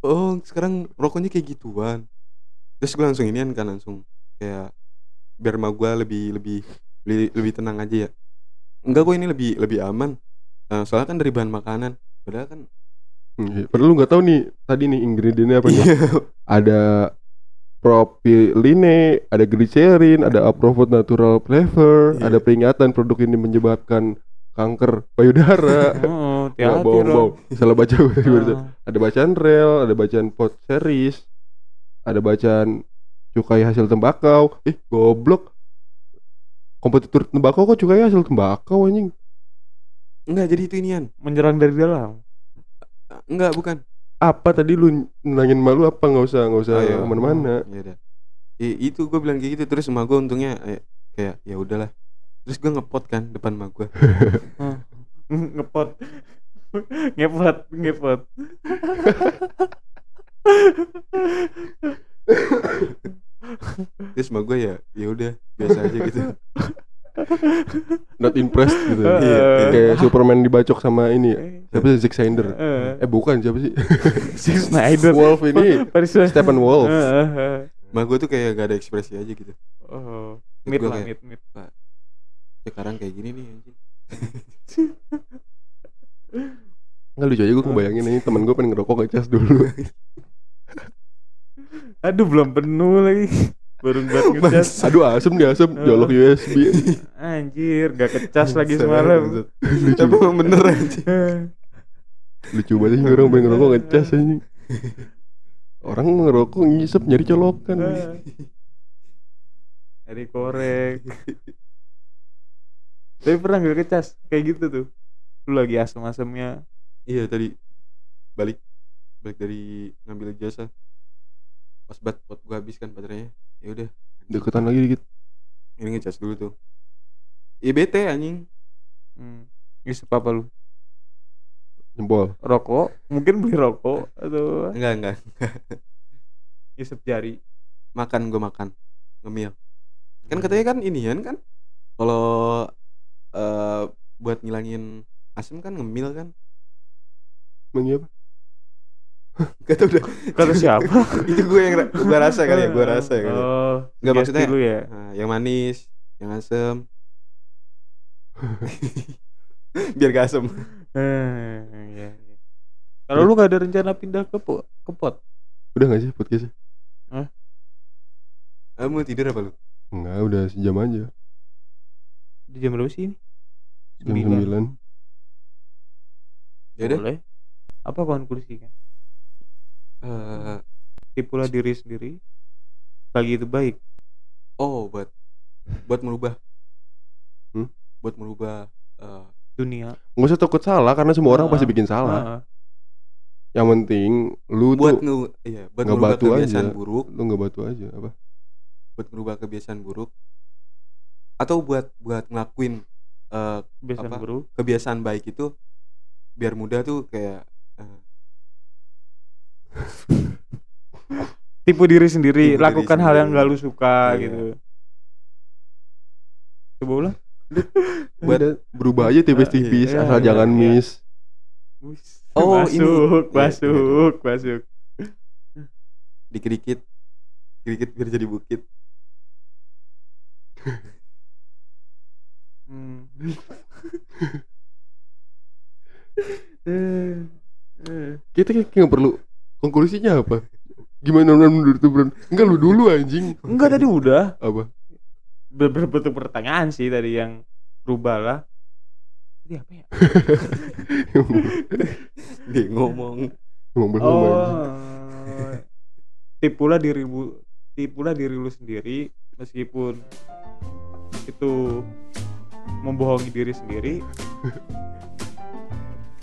Oh, sekarang rokoknya kayak gituan. Terus gue langsung inian kan langsung kayak biar mau gue lebih lebih lebih, lebih tenang aja ya. Enggak gue ini lebih lebih aman. Eh, soalnya kan dari bahan makanan. Padahal kan Iya. Padahal lu nggak tahu nih tadi nih ingredientnya apa nih? iya. Ada propiline, ada glycerin, ada approved natural flavor, Iya. ada peringatan produk ini menyebabkan kanker payudara. oh Ya, hati-hati bohong, bohong. Salah baca gue tadi barusan. Ah. Ada bacaan rel, ada bacaan pot series, ada bacaan cukai hasil tembakau. Eh, goblok. Kompetitor tembakau kok cukai hasil tembakau anjing? Enggak jadi itu inian. menyerang dari dalam Enggak bukan. Apa tadi lu nanyangin malu apa nggak usah nggak usah Oh, iya. ke mana-mana. Ya udah. I- itu gue bilang kayak gitu terus emak gue untungnya eh, kayak ya udahlah. Terus gue ngepot kan depan emak gue. ngepot ngepot ngepot Terus emak gue ya ya udah biasa aja gitu. Not impressed gitu. Iya. Kayak Superman dibacok sama ini. ya. Eh, Siapa sih Zack Snyder? eh. Eh bukan siapa sih? si Snyder Wolf ini Paris Stephen Wolf. Eh, eh, eh. Emak gue tuh kayak gak ada ekspresi aja gitu. oh mid lah mid mid Sekarang kayak gini nih anjing. Nggak lucu aja gue ngebayangin ini temen gue pengen ngerokok ngecas dulu. aduh belum penuh lagi baru buat ngecas Aduh asem nih asem jolok USB. anjir gak kecas lagi semalam lucu, Tapi emang bener anjing. Eh, lucu banget sih orang pengen ngerokok ngecas anjing. Orang ngerokok ngisep nyari colokan. eh. Dari korek tapi pernah gak kecas kayak gitu tuh lu lagi asem-asemnya Iya tadi balik balik dari ngambil jasa. Pas bat pot gue habis kan baterainya. Ya udah. Deketan lagi dikit. Ini ngecas dulu tuh. Iya bete anjing. hmm. Ngisep apa lu jempol rokok mungkin beli rokok atau enggak enggak isep jari makan gue makan ngemil kan katanya kan ini kan kalau eh buat ngilangin Asim kan ngemil kan Mengi apa? Gak tau udah Kata siapa? itu gue yang gue rasa kali ya Gue rasa ya. oh, Gak maksudnya dulu ya? Ah, yang manis Yang asem Biar gak asem. Eh, iya, iya. Kalau lu gak ada rencana pindah ke, po ke pot? Udah gak sih podcastnya? Hah? Eh, Kamu tidur apa lu? Enggak, udah sejam aja Udah jam berapa sih ini? Jam 9, 9. Yaudah. boleh. Apa konklusinya uh, eh, tipulah diri sendiri lagi itu baik. Oh buat buat merubah. Hmm? buat merubah uh, dunia. Nggak usah takut salah karena semua orang uh, pasti bikin salah. Uh, yang penting lu buat tuh nge, iya, buat ngerubah kebiasaan aja. buruk. Lu nggak batu aja apa? Buat merubah kebiasaan buruk. Atau buat buat ngelakuin uh, kebiasaan apa, buruk. Kebiasaan baik itu biar mudah tuh kayak eh, tipu diri sendiri Tipu diri lakukan hal yang sendiri. gak lu suka Iya. gitu coba ulang buat berubah aja tipis-tipis Iya, asal iya, jangan iya. miss Oh, ini. masuk Iya, masuk masuk dikit-dikit dikit biar jadi bukit Hmm. Eh, eh. kita kayak nggak perlu konklusinya apa? Gimana menurut tuh Bron enggak lu dulu anjing. Enggak tadi udah. Apa? Ber- berbentuk pertanyaan sih tadi yang berubah lah. Tadi apa ya? Dia ngomong. Emang belum oh tipulah diri tipulah diri lu sendiri meskipun itu membohongi diri sendiri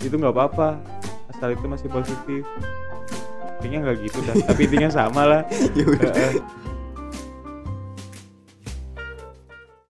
itu nggak apa-apa. Asal itu masih positif. Kayaknya nggak gitu dah tapi intinya sama lah. Ya udah.